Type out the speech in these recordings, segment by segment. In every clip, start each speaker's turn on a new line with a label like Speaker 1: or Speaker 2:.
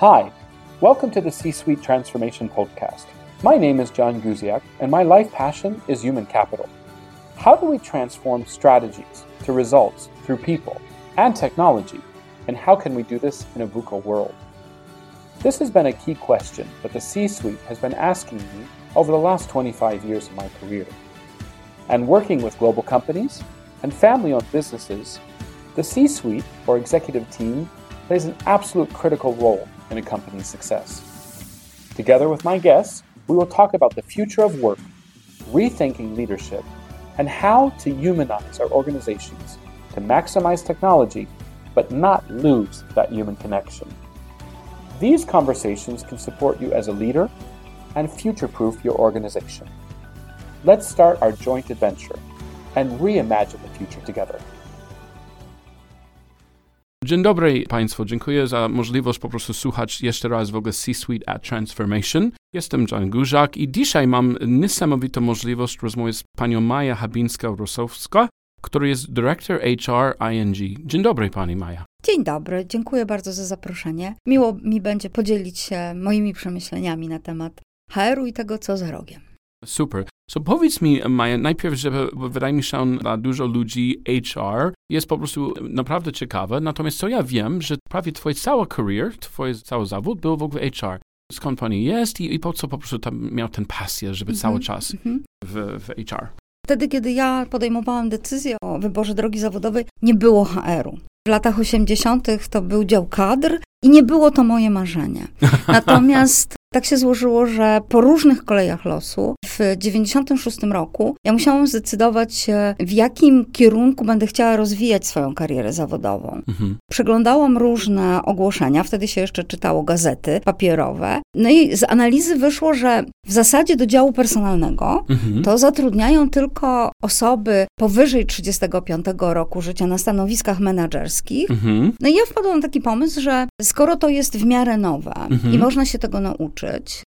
Speaker 1: Hi, welcome to the C Suite Transformation Podcast. My name is John Guziak, and my life passion is human capital. How do we transform strategies to results through people and technology, and how can we do this in a VUCA world? This has been a key question that the C suite has been asking me over the last 25 years of my career. And working with global companies and family owned businesses, the C suite or executive team plays an absolute critical role in a company's success. Together with my guests, we will talk about the future of work, rethinking leadership, and how to humanize our organizations to maximize technology but not lose that human connection. These conversations can support you as a leader and future proof your organization. Let's start our joint adventure and reimagine the future together.
Speaker 2: Dzień dobry Państwu, dziękuję za możliwość po prostu słuchać jeszcze raz w ogóle C-Suite at Transformation. Jestem John Gurzak i dzisiaj mam niesamowitą możliwość rozmowy z panią Maja Habińska-Rosowska, która jest Director HR ING. Dzień dobry Pani Maja.
Speaker 3: Dzień dobry, dziękuję bardzo za zaproszenie. Miło mi będzie podzielić się moimi przemyśleniami na temat HR-u i tego, co za rogiem.
Speaker 2: Super. So powiedz mi, Maja, najpierw, że wydaje mi się, dla dużo ludzi HR jest po prostu naprawdę ciekawe, natomiast co ja wiem, że prawie twój cały career, twój cały zawód był w ogóle HR. Skąd pani jest i, i po co po prostu tam miał ten pasję, żeby cały
Speaker 3: Mhm,
Speaker 2: czas
Speaker 3: mhm.
Speaker 2: w, w HR?
Speaker 3: Wtedy, kiedy ja podejmowałam decyzję o wyborze drogi zawodowej, nie było HR-u. W latach 80. to był dział kadr i nie było to moje marzenie. Natomiast tak się złożyło, że po różnych kolejach losu w 96 roku ja musiałam zdecydować się, w jakim kierunku będę chciała rozwijać swoją karierę zawodową.
Speaker 2: Mhm.
Speaker 3: Przeglądałam różne ogłoszenia, wtedy się jeszcze czytało gazety papierowe. No i z analizy wyszło, że w zasadzie do działu personalnego
Speaker 2: Mhm.
Speaker 3: to zatrudniają tylko osoby powyżej 35 roku życia na stanowiskach menedżerskich.
Speaker 2: Mhm.
Speaker 3: No i ja wpadłam na taki pomysł, że skoro to jest w miarę nowe
Speaker 2: Mhm.
Speaker 3: i można się tego nauczyć,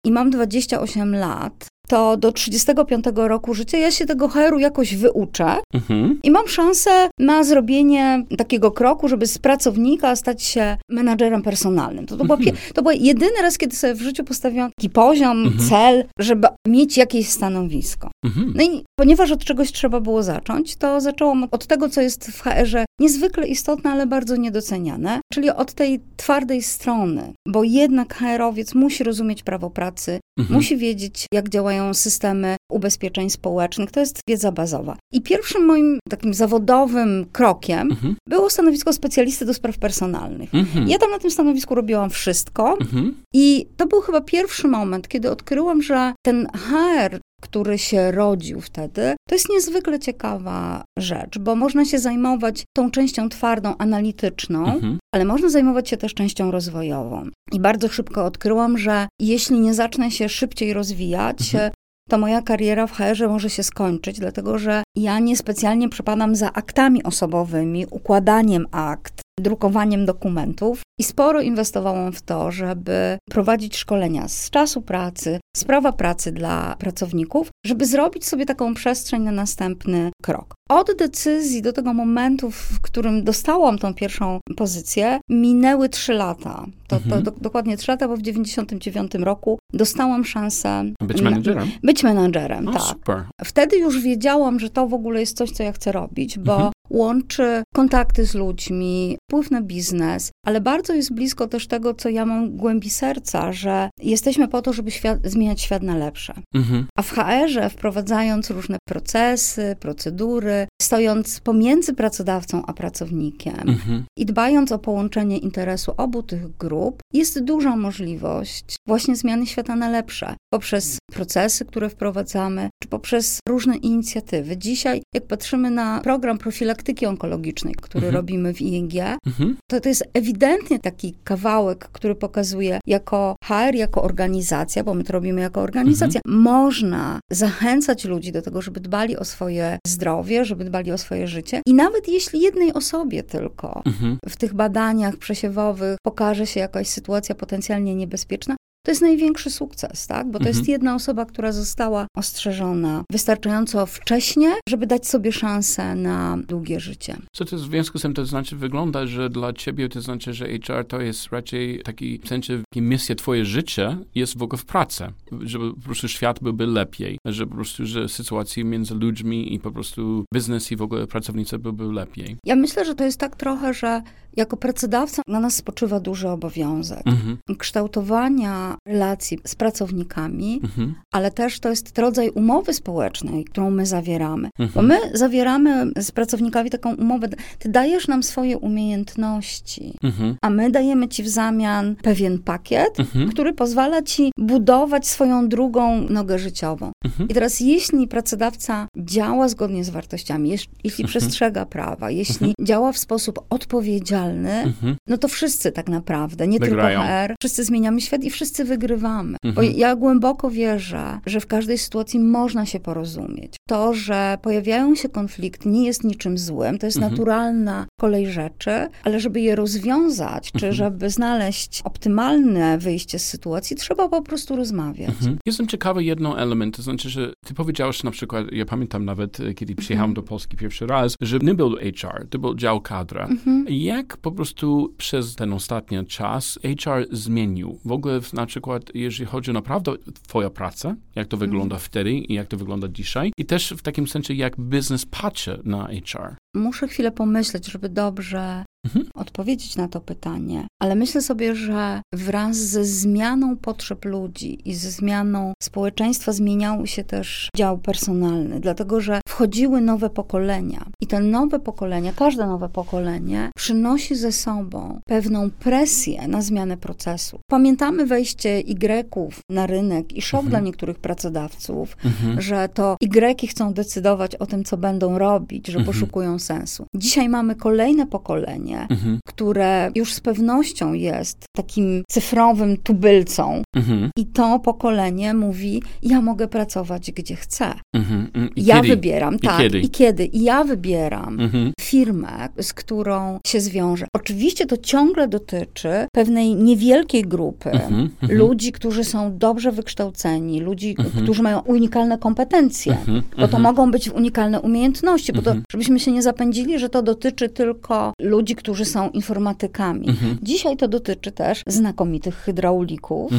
Speaker 3: i mam 28 lat, to do 35 roku życia ja się tego HR-u jakoś wyuczę
Speaker 2: Mhm.
Speaker 3: i mam szansę na zrobienie takiego kroku, żeby z pracownika stać się menadżerem personalnym. To, to,
Speaker 2: Mhm.
Speaker 3: pie- to był jedyny raz, kiedy sobie w życiu postawiłam taki poziom,
Speaker 2: Mhm.
Speaker 3: cel, żeby mieć jakieś stanowisko.
Speaker 2: Mhm.
Speaker 3: No i ponieważ od czegoś trzeba było zacząć, to zaczęłam od tego, co jest w HR-ze niezwykle istotne, ale bardzo niedoceniane, czyli od tej twardej strony, bo jednak HR-owiec musi rozumieć prawo pracy,
Speaker 2: Mhm.
Speaker 3: musi wiedzieć, jak działają systemy ubezpieczeń społecznych. To jest wiedza bazowa. I pierwszym moim takim zawodowym krokiem
Speaker 2: Mhm.
Speaker 3: było stanowisko specjalisty do spraw personalnych.
Speaker 2: Mhm.
Speaker 3: Ja tam na tym stanowisku robiłam wszystko
Speaker 2: Mhm.
Speaker 3: i to był chyba pierwszy moment, kiedy odkryłam, że ten HR, który się rodził wtedy, to jest niezwykle ciekawa rzecz, bo można się zajmować tą częścią twardą, analityczną,
Speaker 2: Mhm.
Speaker 3: ale można zajmować się też częścią rozwojową. I bardzo szybko odkryłam, że jeśli nie zacznę się szybciej rozwijać,
Speaker 2: Mhm.
Speaker 3: to moja kariera w HR-ze może się skończyć, dlatego że ja niespecjalnie przepadam za aktami osobowymi, układaniem akt, drukowaniem dokumentów i sporo inwestowałam w to, żeby prowadzić szkolenia z czasu pracy, z prawa pracy dla pracowników, żeby zrobić sobie taką przestrzeń na następny krok. Od decyzji do tego momentu, w którym dostałam tą pierwszą pozycję, minęły trzy lata. To, to
Speaker 2: Mhm.
Speaker 3: do, dokładnie trzy lata, bo w 99 roku dostałam szansę
Speaker 2: Być
Speaker 3: na-
Speaker 2: menedżerem?
Speaker 3: być menadżerem,
Speaker 2: No,
Speaker 3: tak.
Speaker 2: super.
Speaker 3: Wtedy już wiedziałam, że to w ogóle jest coś, co ja chcę robić, bo
Speaker 2: Mhm.
Speaker 3: Łączy kontakty z ludźmi, wpływ na biznes, ale bardzo jest blisko też tego, co ja mam w głębi serca, że jesteśmy po to, żeby świat, zmieniać świat na lepsze.
Speaker 2: Mhm.
Speaker 3: A w HR-ze wprowadzając różne procesy, procedury, stojąc pomiędzy pracodawcą a pracownikiem
Speaker 2: Mhm.
Speaker 3: i dbając o połączenie interesu obu tych grup, jest duża możliwość właśnie zmiany świata na lepsze poprzez procesy, które wprowadzamy, czy poprzez różne inicjatywy. Dzisiaj, jak patrzymy na program profilaktyki onkologicznej, który
Speaker 2: Mhm.
Speaker 3: robimy w ING,
Speaker 2: Mhm.
Speaker 3: to to jest ewidentnie taki kawałek, który pokazuje jako HR, jako organizacja, bo my to robimy jako organizacja, można zachęcać ludzi do tego, żeby dbali o swoje zdrowie, żeby dbali o swoje życie. I nawet jeśli jednej osobie tylko
Speaker 2: Mhm.
Speaker 3: w tych badaniach przesiewowych pokaże się jakaś sytuacja potencjalnie niebezpieczna, to jest największy sukces, tak? Bo to jest jedna osoba, która została ostrzeżona wystarczająco wcześnie, żeby dać sobie szansę na długie życie.
Speaker 2: Co to w związku z tym to znaczy wygląda, że dla ciebie to znaczy, że HR to jest raczej taki w sensie misja twoje życie jest w ogóle w pracy, żeby po prostu świat byłby lepiej, że po prostu, że sytuacje między ludźmi i po prostu biznes i w ogóle pracownicy byłby lepiej.
Speaker 3: Ja myślę, że to jest tak trochę, że jako pracodawca na nas spoczywa duży obowiązek
Speaker 2: Mhm.
Speaker 3: kształtowania relacji z pracownikami,
Speaker 2: Mhm.
Speaker 3: ale też to jest rodzaj umowy społecznej, którą my zawieramy. Bo
Speaker 2: Mhm.
Speaker 3: my zawieramy z pracownikami taką umowę, ty dajesz nam swoje umiejętności,
Speaker 2: Mhm.
Speaker 3: a my dajemy ci w zamian pewien pakiet,
Speaker 2: Mhm.
Speaker 3: który pozwala ci budować swoją drugą nogę życiową.
Speaker 2: Mhm.
Speaker 3: I teraz, jeśli pracodawca działa zgodnie z wartościami, jeś- jeśli przestrzega prawa, jeśli działa w sposób odpowiedzialny,
Speaker 2: Mhm.
Speaker 3: no to wszyscy tak naprawdę, nie tylko HR, wszyscy zmieniamy świat i wszyscy wygrywamy. Bo
Speaker 2: Mhm.
Speaker 3: ja głęboko wierzę, że w każdej sytuacji można się porozumieć. To, że pojawiają się konflikty, nie jest niczym złym, to jest
Speaker 2: Mhm.
Speaker 3: naturalna kolej rzeczy, ale żeby je rozwiązać, czy
Speaker 2: Mhm.
Speaker 3: żeby znaleźć optymalne wyjście z sytuacji, trzeba po prostu rozmawiać.
Speaker 2: Mhm. Jestem ciekawy jedno element, to znaczy, że ty powiedziałeś na przykład, ja pamiętam nawet, e, kiedy przyjechałem do Polski pierwszy raz, że nie był HR, to był dział kadra. Jak po prostu przez ten ostatni czas HR zmienił? W ogóle w- na przykład, jeżeli chodzi o naprawdę twoja praca, jak to wygląda wtedy i jak to wygląda dzisiaj i też w takim sensie, jak biznes patrzy na HR.
Speaker 3: Muszę chwilę pomyśleć, żeby dobrze
Speaker 2: Mhm.
Speaker 3: odpowiedzieć na to pytanie, ale myślę sobie, że wraz ze zmianą potrzeb ludzi i ze zmianą społeczeństwa zmieniał się też dział personalny, dlatego że wchodziły nowe pokolenia i te nowe pokolenia, każde nowe pokolenie przynosi ze sobą pewną presję na zmianę procesu. Pamiętamy wejście Y-ów na rynek i szok
Speaker 2: Mhm.
Speaker 3: dla niektórych pracodawców,
Speaker 2: Mhm.
Speaker 3: że to Y chcą decydować o tym, co będą robić, że
Speaker 2: Mhm.
Speaker 3: poszukują sensu. Dzisiaj mamy kolejne pokolenie,
Speaker 2: Mhm.
Speaker 3: które już z pewnością jest takim cyfrowym tubylcą.
Speaker 2: Mhm.
Speaker 3: I to pokolenie mówi: Ja mogę pracować gdzie chcę.
Speaker 2: Mhm. I
Speaker 3: ja
Speaker 2: kiedy?
Speaker 3: Wybieram,
Speaker 2: I
Speaker 3: tak.
Speaker 2: kiedy?
Speaker 3: I kiedy? I ja wybieram
Speaker 2: Mhm.
Speaker 3: firmę, z którą się zwiążę. Oczywiście to ciągle dotyczy pewnej niewielkiej grupy
Speaker 2: Mhm. Mhm.
Speaker 3: ludzi, którzy są dobrze wykształceni, ludzi,
Speaker 2: Mhm.
Speaker 3: którzy mają unikalne kompetencje.
Speaker 2: Mhm.
Speaker 3: Bo to mogą być unikalne umiejętności, bo to, żebyśmy się nie zapędzili, że to dotyczy tylko ludzi, którzy są informatykami. Dzisiaj to dotyczy też znakomitych hydraulików,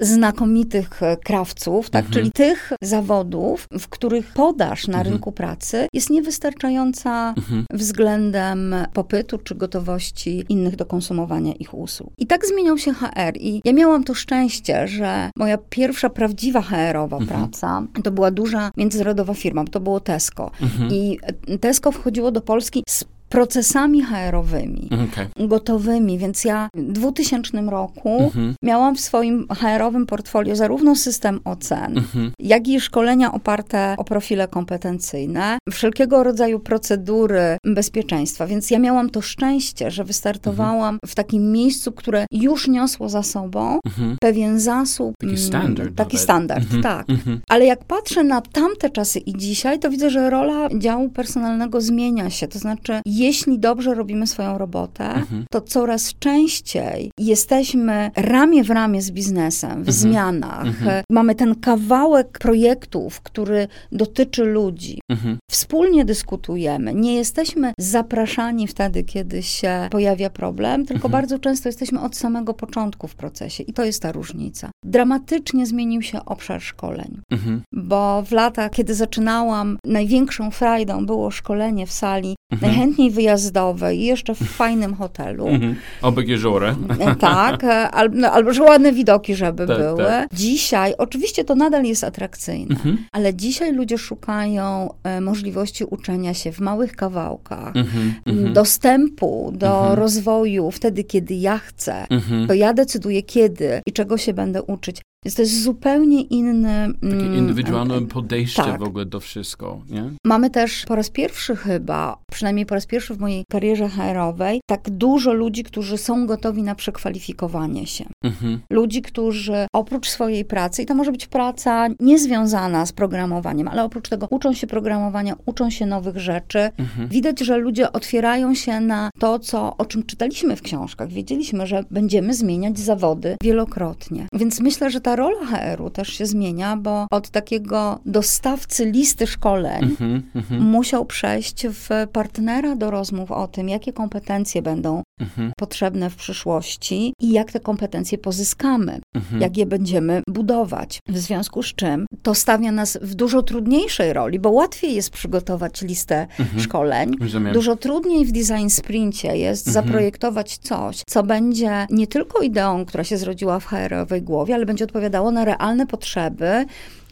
Speaker 3: znakomitych e, krawców, tak? Czyli tych zawodów, w których podaż na
Speaker 2: Mhm.
Speaker 3: Rynku pracy jest niewystarczająca
Speaker 2: Mhm.
Speaker 3: względem popytu czy gotowości innych do konsumowania ich usług. I tak zmieniał się HR i ja miałam to szczęście, że moja pierwsza prawdziwa HR-owa
Speaker 2: Mhm.
Speaker 3: praca to była duża międzynarodowa firma, to było Tesco.
Speaker 2: Mhm.
Speaker 3: I Tesco wchodziło do Polski z procesami HR-owymi.
Speaker 2: Okej.
Speaker 3: Gotowymi, więc ja w 2000 roku
Speaker 2: Mhm.
Speaker 3: miałam w swoim HR-owym portfolio zarówno system ocen,
Speaker 2: Mhm.
Speaker 3: jak i szkolenia oparte o profile kompetencyjne, wszelkiego rodzaju procedury bezpieczeństwa. Więc ja miałam to szczęście, że wystartowałam w takim miejscu, które już niosło za sobą
Speaker 2: Mhm.
Speaker 3: pewien zasób.
Speaker 2: Taki
Speaker 3: mm,
Speaker 2: standard
Speaker 3: Taki standard,
Speaker 2: Mhm.
Speaker 3: tak.
Speaker 2: Mhm.
Speaker 3: Ale jak patrzę na tamte czasy i dzisiaj, to widzę, że rola działu personalnego zmienia się. To znaczy, jeśli dobrze robimy swoją robotę,
Speaker 2: Mhm.
Speaker 3: to coraz częściej jesteśmy ramię w ramię z biznesem, w zmianach.
Speaker 2: Mhm.
Speaker 3: Mamy ten kawałek projektów, który dotyczy ludzi.
Speaker 2: Mhm.
Speaker 3: Wspólnie dyskutujemy. Nie jesteśmy zapraszani wtedy, kiedy się pojawia problem, tylko
Speaker 2: Mhm.
Speaker 3: bardzo często jesteśmy od samego początku w procesie. I to jest ta różnica. Dramatycznie zmienił się obszar szkoleń
Speaker 2: Mhm.
Speaker 3: bo w latach, kiedy zaczynałam, największą frajdą było szkolenie w sali,
Speaker 2: Mhm.
Speaker 3: najchętniej wyjazdowej i jeszcze w fajnym hotelu.
Speaker 2: Mhm. Obok jeziora.
Speaker 3: E, Tak, e, al, no, albo że ładne widoki, żeby
Speaker 2: Tak,
Speaker 3: były.
Speaker 2: tak.
Speaker 3: Dzisiaj, oczywiście to nadal jest atrakcyjne,
Speaker 2: Mhm.
Speaker 3: ale dzisiaj ludzie szukają e, możliwości uczenia się w małych kawałkach,
Speaker 2: Mhm. Mhm.
Speaker 3: dostępu do
Speaker 2: Mhm.
Speaker 3: rozwoju wtedy, kiedy ja chcę.
Speaker 2: Mhm.
Speaker 3: To ja decyduję kiedy i czego się będę uczyć, Więc to jest zupełnie inny...
Speaker 2: Takie
Speaker 3: mm,
Speaker 2: indywidualne podejście
Speaker 3: tak.
Speaker 2: w ogóle do wszystko, nie?
Speaker 3: Mamy też po raz pierwszy chyba, przynajmniej po raz pierwszy w mojej karierze HR-owej, tak dużo ludzi, którzy są gotowi na przekwalifikowanie się.
Speaker 2: Mhm.
Speaker 3: Ludzi, którzy oprócz swojej pracy, i to może być praca niezwiązana z programowaniem, ale oprócz tego uczą się programowania, uczą się nowych rzeczy.
Speaker 2: Mhm.
Speaker 3: Widać, że ludzie otwierają się na to, co, o czym czytaliśmy w książkach. Wiedzieliśmy, że będziemy zmieniać zawody wielokrotnie. Więc myślę, że ta rola HR-u też się zmienia, bo od takiego dostawcy listy szkoleń
Speaker 2: Mhm. Mhm.
Speaker 3: musiał przejść w partnera do rozmów o tym, jakie kompetencje będą
Speaker 2: Mhm.
Speaker 3: potrzebne w przyszłości i jak te kompetencje pozyskamy, jak je będziemy budować. W związku z czym to stawia nas w dużo trudniejszej roli, bo łatwiej jest przygotować listę szkoleń.
Speaker 2: Rozumiem.
Speaker 3: Dużo trudniej w design sprincie jest zaprojektować coś, co będzie nie tylko ideą, która się zrodziła w HR-owej głowie, ale będzie odpowiadało na realne potrzeby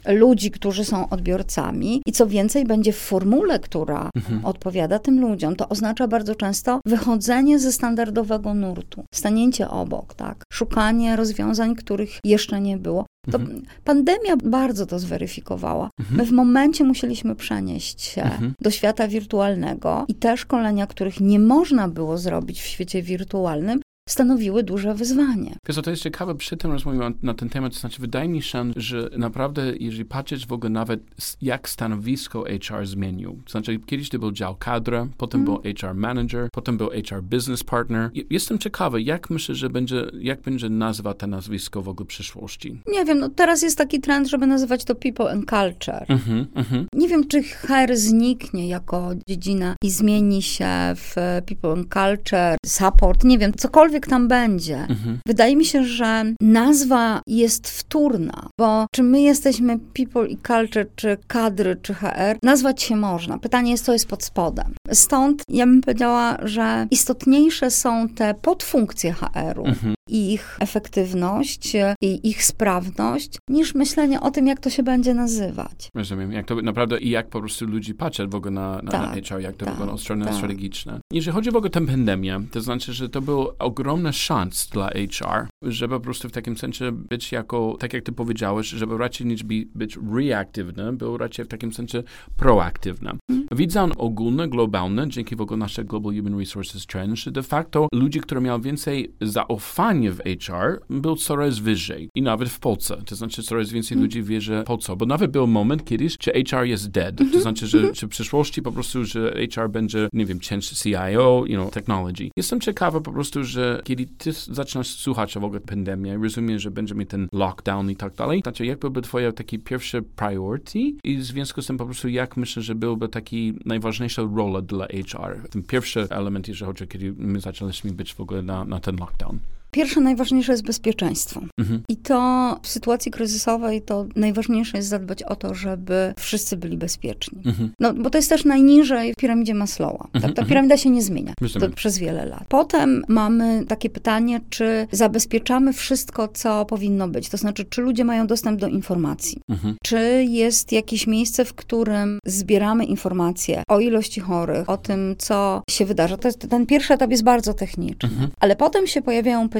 Speaker 3: ludzi, którzy są odbiorcami i co więcej będzie w formule, która
Speaker 2: Mhm.
Speaker 3: odpowiada tym ludziom. To oznacza bardzo często wychodzenie ze standardowego nurtu, stanięcie obok, tak, szukanie rozwiązań, których jeszcze nie było. To
Speaker 2: Mhm.
Speaker 3: pandemia bardzo to zweryfikowała.
Speaker 2: Mhm.
Speaker 3: My w momencie musieliśmy przenieść się
Speaker 2: Mhm.
Speaker 3: do świata wirtualnego i te szkolenia, których nie można było zrobić w świecie wirtualnym, stanowiły duże wyzwanie.
Speaker 2: Wiesz, to jest ciekawe, przy tym rozmawiam na ten temat, to znaczy wydaje mi się, że naprawdę, jeżeli patrzeć w ogóle nawet jak stanowisko HR zmienił, to znaczy kiedyś to był dział kadra, potem był HR manager, potem był HR business partner. Je- Jestem ciekawy, jak myślę, że będzie, jak będzie nazwa to nazwisko w ogóle w przyszłości?
Speaker 3: Nie wiem, no teraz jest taki trend, żeby nazywać to people and culture.
Speaker 2: Mhm, mhm,
Speaker 3: Nie wiem, czy HR zniknie jako dziedzina i zmieni się w people and culture, support, nie wiem, cokolwiek tam będzie.
Speaker 2: mhm.
Speaker 3: Wydaje mi się, że nazwa jest wtórna, bo czy my jesteśmy people i culture, czy kadry, czy HR, nazwać się można. Pytanie jest, co jest pod spodem. Stąd ja bym powiedziała, że istotniejsze są te podfunkcje HR-u,
Speaker 2: Mhm.
Speaker 3: Ich efektywność i ich sprawność, niż myślenie o tym, jak to się będzie nazywać.
Speaker 2: Rozumiem, jak to naprawdę i jak po prostu ludzi patrzeć w ogóle na, na,
Speaker 3: Tak,
Speaker 2: na HR, jak to
Speaker 3: tak,
Speaker 2: wygląda od strony
Speaker 3: tak.
Speaker 2: strategicznej. Jeżeli chodzi w ogóle o tę pandemię, to znaczy, że to był ogromny szans dla HR, żeby po prostu w takim sensie być jako, tak jak ty powiedziałeś, żeby raczej niż być reaktywny, był raczej w takim sensie proaktywny.
Speaker 3: Mhm.
Speaker 2: Widzę ogólne, globalne, dzięki w ogóle naszej Global Human Resources Trend, że de facto ludzie, którzy mieli więcej zaufania w HR, był coraz wyżej. I nawet w Polsce. To znaczy coraz więcej
Speaker 3: Mhm.
Speaker 2: ludzi wie, że po co. Bo nawet był moment kiedyś, że HR jest dead.
Speaker 3: Mhm.
Speaker 2: To znaczy, że, że w przyszłości po prostu, że HR będzie, nie wiem, change CIO, you know, technology. Jestem ciekawy po prostu, że kiedy ty zaczynasz słuchać o w ogóle pandemii, rozumiem, że będzie mieć ten lockdown i tak dalej. Znaczy, jak byłby twoje takie pierwsze priority i w związku z tym po prostu jak myślę, że byłby taki najważniejsza rola dla HR? Ten pierwszy element, jeżeli chodzi o kiedy my zaczęliśmy być w ogóle na, na ten lockdown.
Speaker 3: Pierwsze, najważniejsze jest bezpieczeństwo.
Speaker 2: Mhm.
Speaker 3: I to w sytuacji kryzysowej to najważniejsze jest zadbać o to, żeby wszyscy byli bezpieczni.
Speaker 2: Mhm.
Speaker 3: No, bo to jest też najniżej w piramidzie Maslowa. Tak? Ta
Speaker 2: mhm.
Speaker 3: piramida się nie zmienia przez wiele lat. Potem mamy takie pytanie, czy zabezpieczamy wszystko, co powinno być. To znaczy, czy ludzie mają dostęp do informacji.
Speaker 2: Mhm.
Speaker 3: Czy jest jakieś miejsce, w którym zbieramy informacje o ilości chorych, o tym, co się wydarza. To jest, ten pierwszy etap jest bardzo techniczny.
Speaker 2: Mhm.
Speaker 3: Ale potem się pojawiają pytania,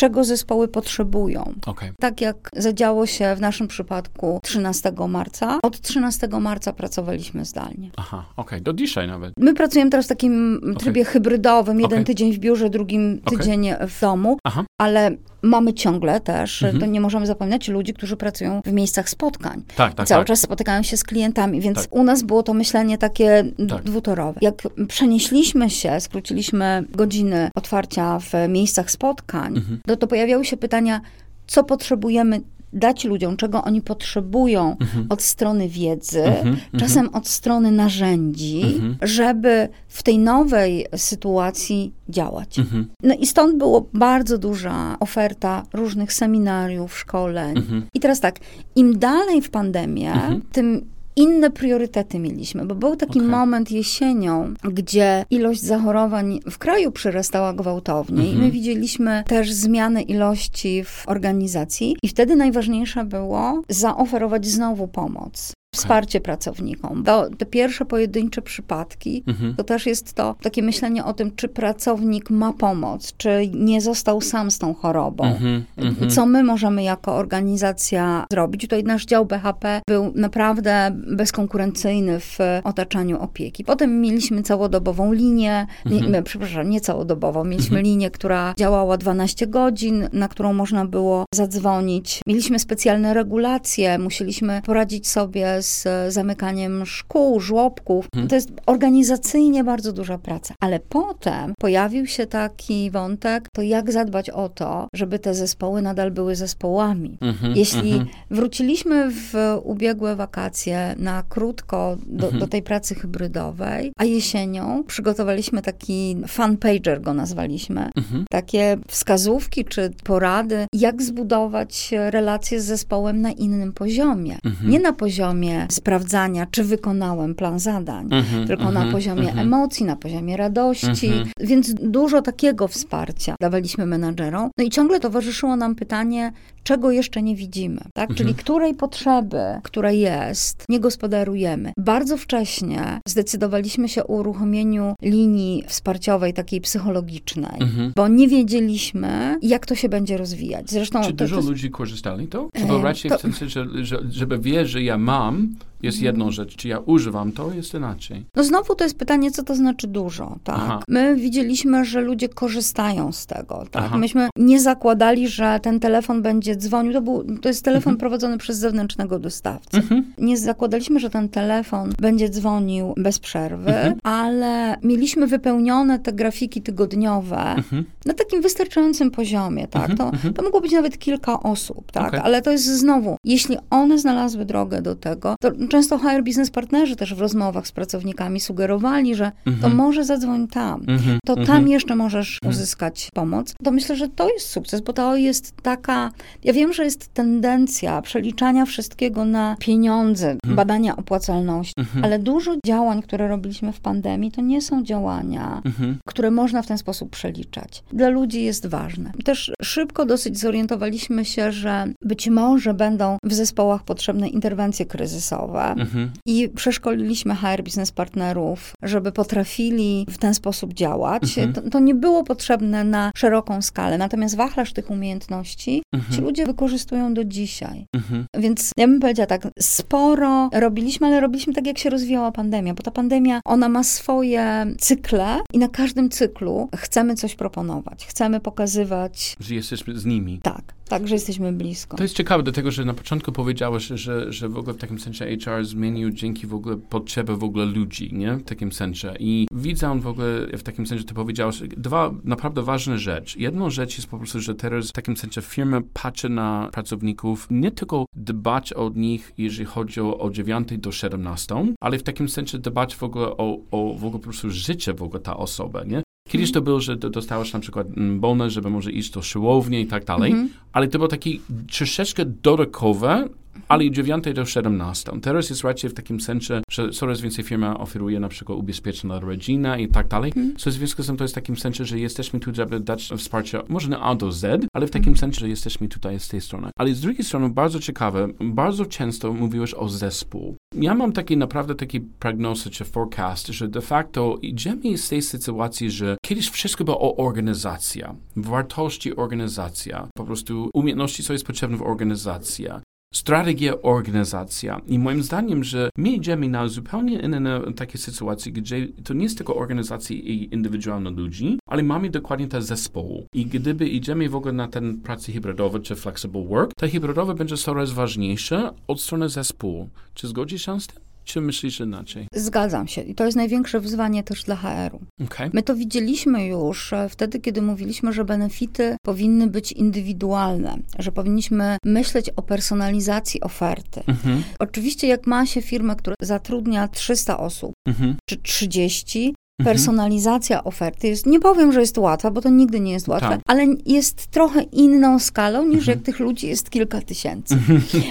Speaker 3: czego zespoły potrzebują.
Speaker 2: Okej.
Speaker 3: Tak jak zadziało się w naszym przypadku 13 marca. Od 13 marca pracowaliśmy zdalnie.
Speaker 2: Aha, okej. Do dzisiaj nawet.
Speaker 3: My pracujemy teraz w takim trybie hybrydowym, jeden tydzień w biurze, drugim tydzień w domu,
Speaker 2: Aha.
Speaker 3: ale mamy ciągle też,
Speaker 2: Mhm.
Speaker 3: to nie możemy zapominać, ludzi, którzy pracują w miejscach spotkań.
Speaker 2: Tak, tak,
Speaker 3: Cały
Speaker 2: tak.
Speaker 3: czas spotykają się z klientami, więc
Speaker 2: Tak.
Speaker 3: u nas było to myślenie takie
Speaker 2: Tak.
Speaker 3: dwutorowe. Jak przenieśliśmy się, skróciliśmy godziny otwarcia w miejscach spotkań,
Speaker 2: Mhm.
Speaker 3: to, to pojawiały się pytania, co potrzebujemy dać ludziom, czego oni potrzebują od strony wiedzy,
Speaker 2: Mhm,
Speaker 3: czasem od strony narzędzi,
Speaker 2: Mhm.
Speaker 3: żeby w tej nowej sytuacji działać.
Speaker 2: Mhm.
Speaker 3: No i stąd było bardzo duża oferta różnych seminariów, szkoleń.
Speaker 2: Mhm.
Speaker 3: I teraz tak, im dalej w pandemię,
Speaker 2: Mhm.
Speaker 3: tym inne priorytety mieliśmy, bo był taki
Speaker 2: Okej.
Speaker 3: moment jesienią, gdzie ilość zachorowań w kraju przyrastała gwałtownie i
Speaker 2: Mhm.
Speaker 3: my widzieliśmy też zmianę ilości w organizacji i wtedy najważniejsze było zaoferować znowu pomoc. Wsparcie pracownikom. To, te pierwsze pojedyncze przypadki,
Speaker 2: Mhm.
Speaker 3: to też jest to takie myślenie o tym, czy pracownik ma pomoc, czy nie został sam z tą chorobą.
Speaker 2: Mhm. Mhm.
Speaker 3: Co my możemy jako organizacja zrobić? Tutaj nasz dział BHP był naprawdę bezkonkurencyjny w otaczaniu opieki. Potem mieliśmy całodobową linię, nie, przepraszam, nie całodobową, mieliśmy linię, która działała 12 godzin, na którą można było zadzwonić. Mieliśmy specjalne regulacje, musieliśmy poradzić sobie z zamykaniem szkół, żłobków.
Speaker 2: Mhm.
Speaker 3: To jest organizacyjnie bardzo duża praca. Ale potem pojawił się taki wątek, to jak zadbać o to, żeby te zespoły nadal były zespołami.
Speaker 2: Mhm.
Speaker 3: Jeśli
Speaker 2: Mhm.
Speaker 3: wróciliśmy w ubiegłe wakacje na krótko do, do tej pracy hybrydowej, a jesienią przygotowaliśmy taki fan pager, go nazwaliśmy, takie wskazówki czy porady, jak zbudować relacje z zespołem na innym poziomie. Nie na poziomie sprawdzania, czy wykonałem plan zadań,
Speaker 2: Mhm.
Speaker 3: tylko na
Speaker 2: Mhm.
Speaker 3: poziomie
Speaker 2: Mhm.
Speaker 3: emocji, na poziomie radości.
Speaker 2: Mhm.
Speaker 3: Więc dużo takiego wsparcia dawaliśmy menadżerom. No i ciągle towarzyszyło nam pytanie, czego jeszcze nie widzimy, tak?
Speaker 2: Mhm.
Speaker 3: Czyli której potrzeby, która jest, nie gospodarujemy. Bardzo wcześnie zdecydowaliśmy się o uruchomieniu linii wsparciowej, takiej psychologicznej,
Speaker 2: Mhm.
Speaker 3: bo nie wiedzieliśmy, jak to się będzie rozwijać. Zresztą
Speaker 2: Czy
Speaker 3: to,
Speaker 2: dużo
Speaker 3: to,
Speaker 2: ludzi korzystali to? Czy
Speaker 3: E,
Speaker 2: to raczej
Speaker 3: to-
Speaker 2: w sensie, że, że, żeby wiedzieć, że ja mam, jest
Speaker 3: Mhm.
Speaker 2: jedną rzecz, czy ja używam to, jest inaczej.
Speaker 3: No znowu to jest pytanie, co to znaczy dużo, tak?
Speaker 2: Aha.
Speaker 3: My widzieliśmy, że ludzie korzystają z tego, tak?
Speaker 2: Aha.
Speaker 3: Myśmy nie zakładali, że ten telefon będzie dzwonił, to, był, to jest telefon
Speaker 2: Mhm.
Speaker 3: prowadzony przez zewnętrznego dostawcę.
Speaker 2: Mhm.
Speaker 3: Nie zakładaliśmy, że ten telefon będzie dzwonił bez przerwy,
Speaker 2: Mhm.
Speaker 3: ale mieliśmy wypełnione te grafiki tygodniowe
Speaker 2: Mhm.
Speaker 3: na takim wystarczającym poziomie, tak?
Speaker 2: Mhm,
Speaker 3: To,
Speaker 2: mhm.
Speaker 3: to mogło być nawet kilka osób, tak?
Speaker 2: Okej.
Speaker 3: Ale to jest znowu, jeśli one znalazły drogę do tego, to często HR biznes partnerzy też w rozmowach z pracownikami sugerowali, że to może zadzwoń tam. To tam jeszcze możesz uzyskać pomoc. To myślę, że to jest sukces, bo to jest taka. Ja wiem, że jest tendencja przeliczania wszystkiego na pieniądze, badania opłacalności,
Speaker 2: Mhm.
Speaker 3: ale dużo działań, które robiliśmy w pandemii, to nie są działania,
Speaker 2: Mhm.
Speaker 3: które można w ten sposób przeliczać. Dla ludzi jest ważne. Też szybko dosyć zorientowaliśmy się, że być może będą w zespołach potrzebne interwencje kryzysowe.
Speaker 2: Mhm.
Speaker 3: I przeszkoliliśmy HR biznes partnerów, żeby potrafili w ten sposób działać.
Speaker 2: Mhm.
Speaker 3: To, to nie było potrzebne na szeroką skalę, natomiast wachlarz tych umiejętności ci ludzie wykorzystują do dzisiaj.
Speaker 2: Mhm.
Speaker 3: Więc ja bym powiedziała tak, sporo robiliśmy, ale robiliśmy tak, jak się rozwijała pandemia, bo ta pandemia, ona ma swoje cykle i na każdym cyklu chcemy coś proponować, chcemy pokazywać,
Speaker 2: Że jesteśmy z nimi.
Speaker 3: tak, tak, że jesteśmy blisko.
Speaker 2: To jest ciekawe, dlatego że na początku powiedziałeś, że, że w ogóle w takim sensie HR zmienił dzięki w ogóle potrzeby w ogóle ludzi, nie? W takim sensie. I widzę w ogóle w takim sensie, ty powiedziałeś, dwa naprawdę ważne rzeczy. Jedną rzecz jest po prostu, że teraz w takim sensie firma patrzy na pracowników, nie tylko dbać o nich, jeżeli chodzi o, o 9 do 17, ale w takim sensie dbać w ogóle o, o w ogóle po prostu życie w ogóle ta osoba, nie? Kiedyś to było, że do- dostałeś na przykład mm, bonus, żeby może iść do siłowni i tak dalej,
Speaker 3: Mhm.
Speaker 2: ale to było taki troszeczkę dodatkowe, ale 9 do 17. Teraz jest raczej w takim sensie, że coraz więcej firma oferuje na przykład ubezpieczenia dla rodziny i tak dalej. So w związku z tym to jest w takim sensie, że jesteśmy tu, żeby dać wsparcie może nie A do Z, ale w takim sensie, że jesteśmy tutaj z tej strony. Ale z drugiej strony bardzo ciekawe, bardzo często mówiłeś o zespół. Ja mam taki naprawdę taki prognozy czy forecast, że de facto idziemy z tej sytuacji, że kiedyś wszystko było o organizacja, wartości organizacja, po prostu umiejętności, co jest potrzebne w organizacji strategia organizacja. I moim zdaniem, że my idziemy na zupełnie inne takie sytuacje, gdzie to nie jest tylko organizacja i indywidualne ludzi, ale mamy dokładnie te zespołu. I gdyby idziemy w ogóle na ten pracy hybrydowe czy flexible work, to hybrydowe będzie coraz ważniejsze od strony zespołu. Czy zgodzisz się z tym? Czy myślisz inaczej?
Speaker 3: Zgadzam się. I to jest największe wyzwanie też dla HR-u.
Speaker 2: Okej.
Speaker 3: My to widzieliśmy już e, wtedy, kiedy mówiliśmy, że benefity powinny być indywidualne, że powinniśmy myśleć o personalizacji oferty.
Speaker 2: Mhm.
Speaker 3: Oczywiście, jak ma się firmę, która zatrudnia 300 osób
Speaker 2: Mhm.
Speaker 3: czy 30, personalizacja oferty jest, nie powiem, że jest łatwa, bo to nigdy nie jest łatwe,
Speaker 2: Tak.
Speaker 3: ale jest trochę inną skalą niż jak tych ludzi jest kilka tysięcy.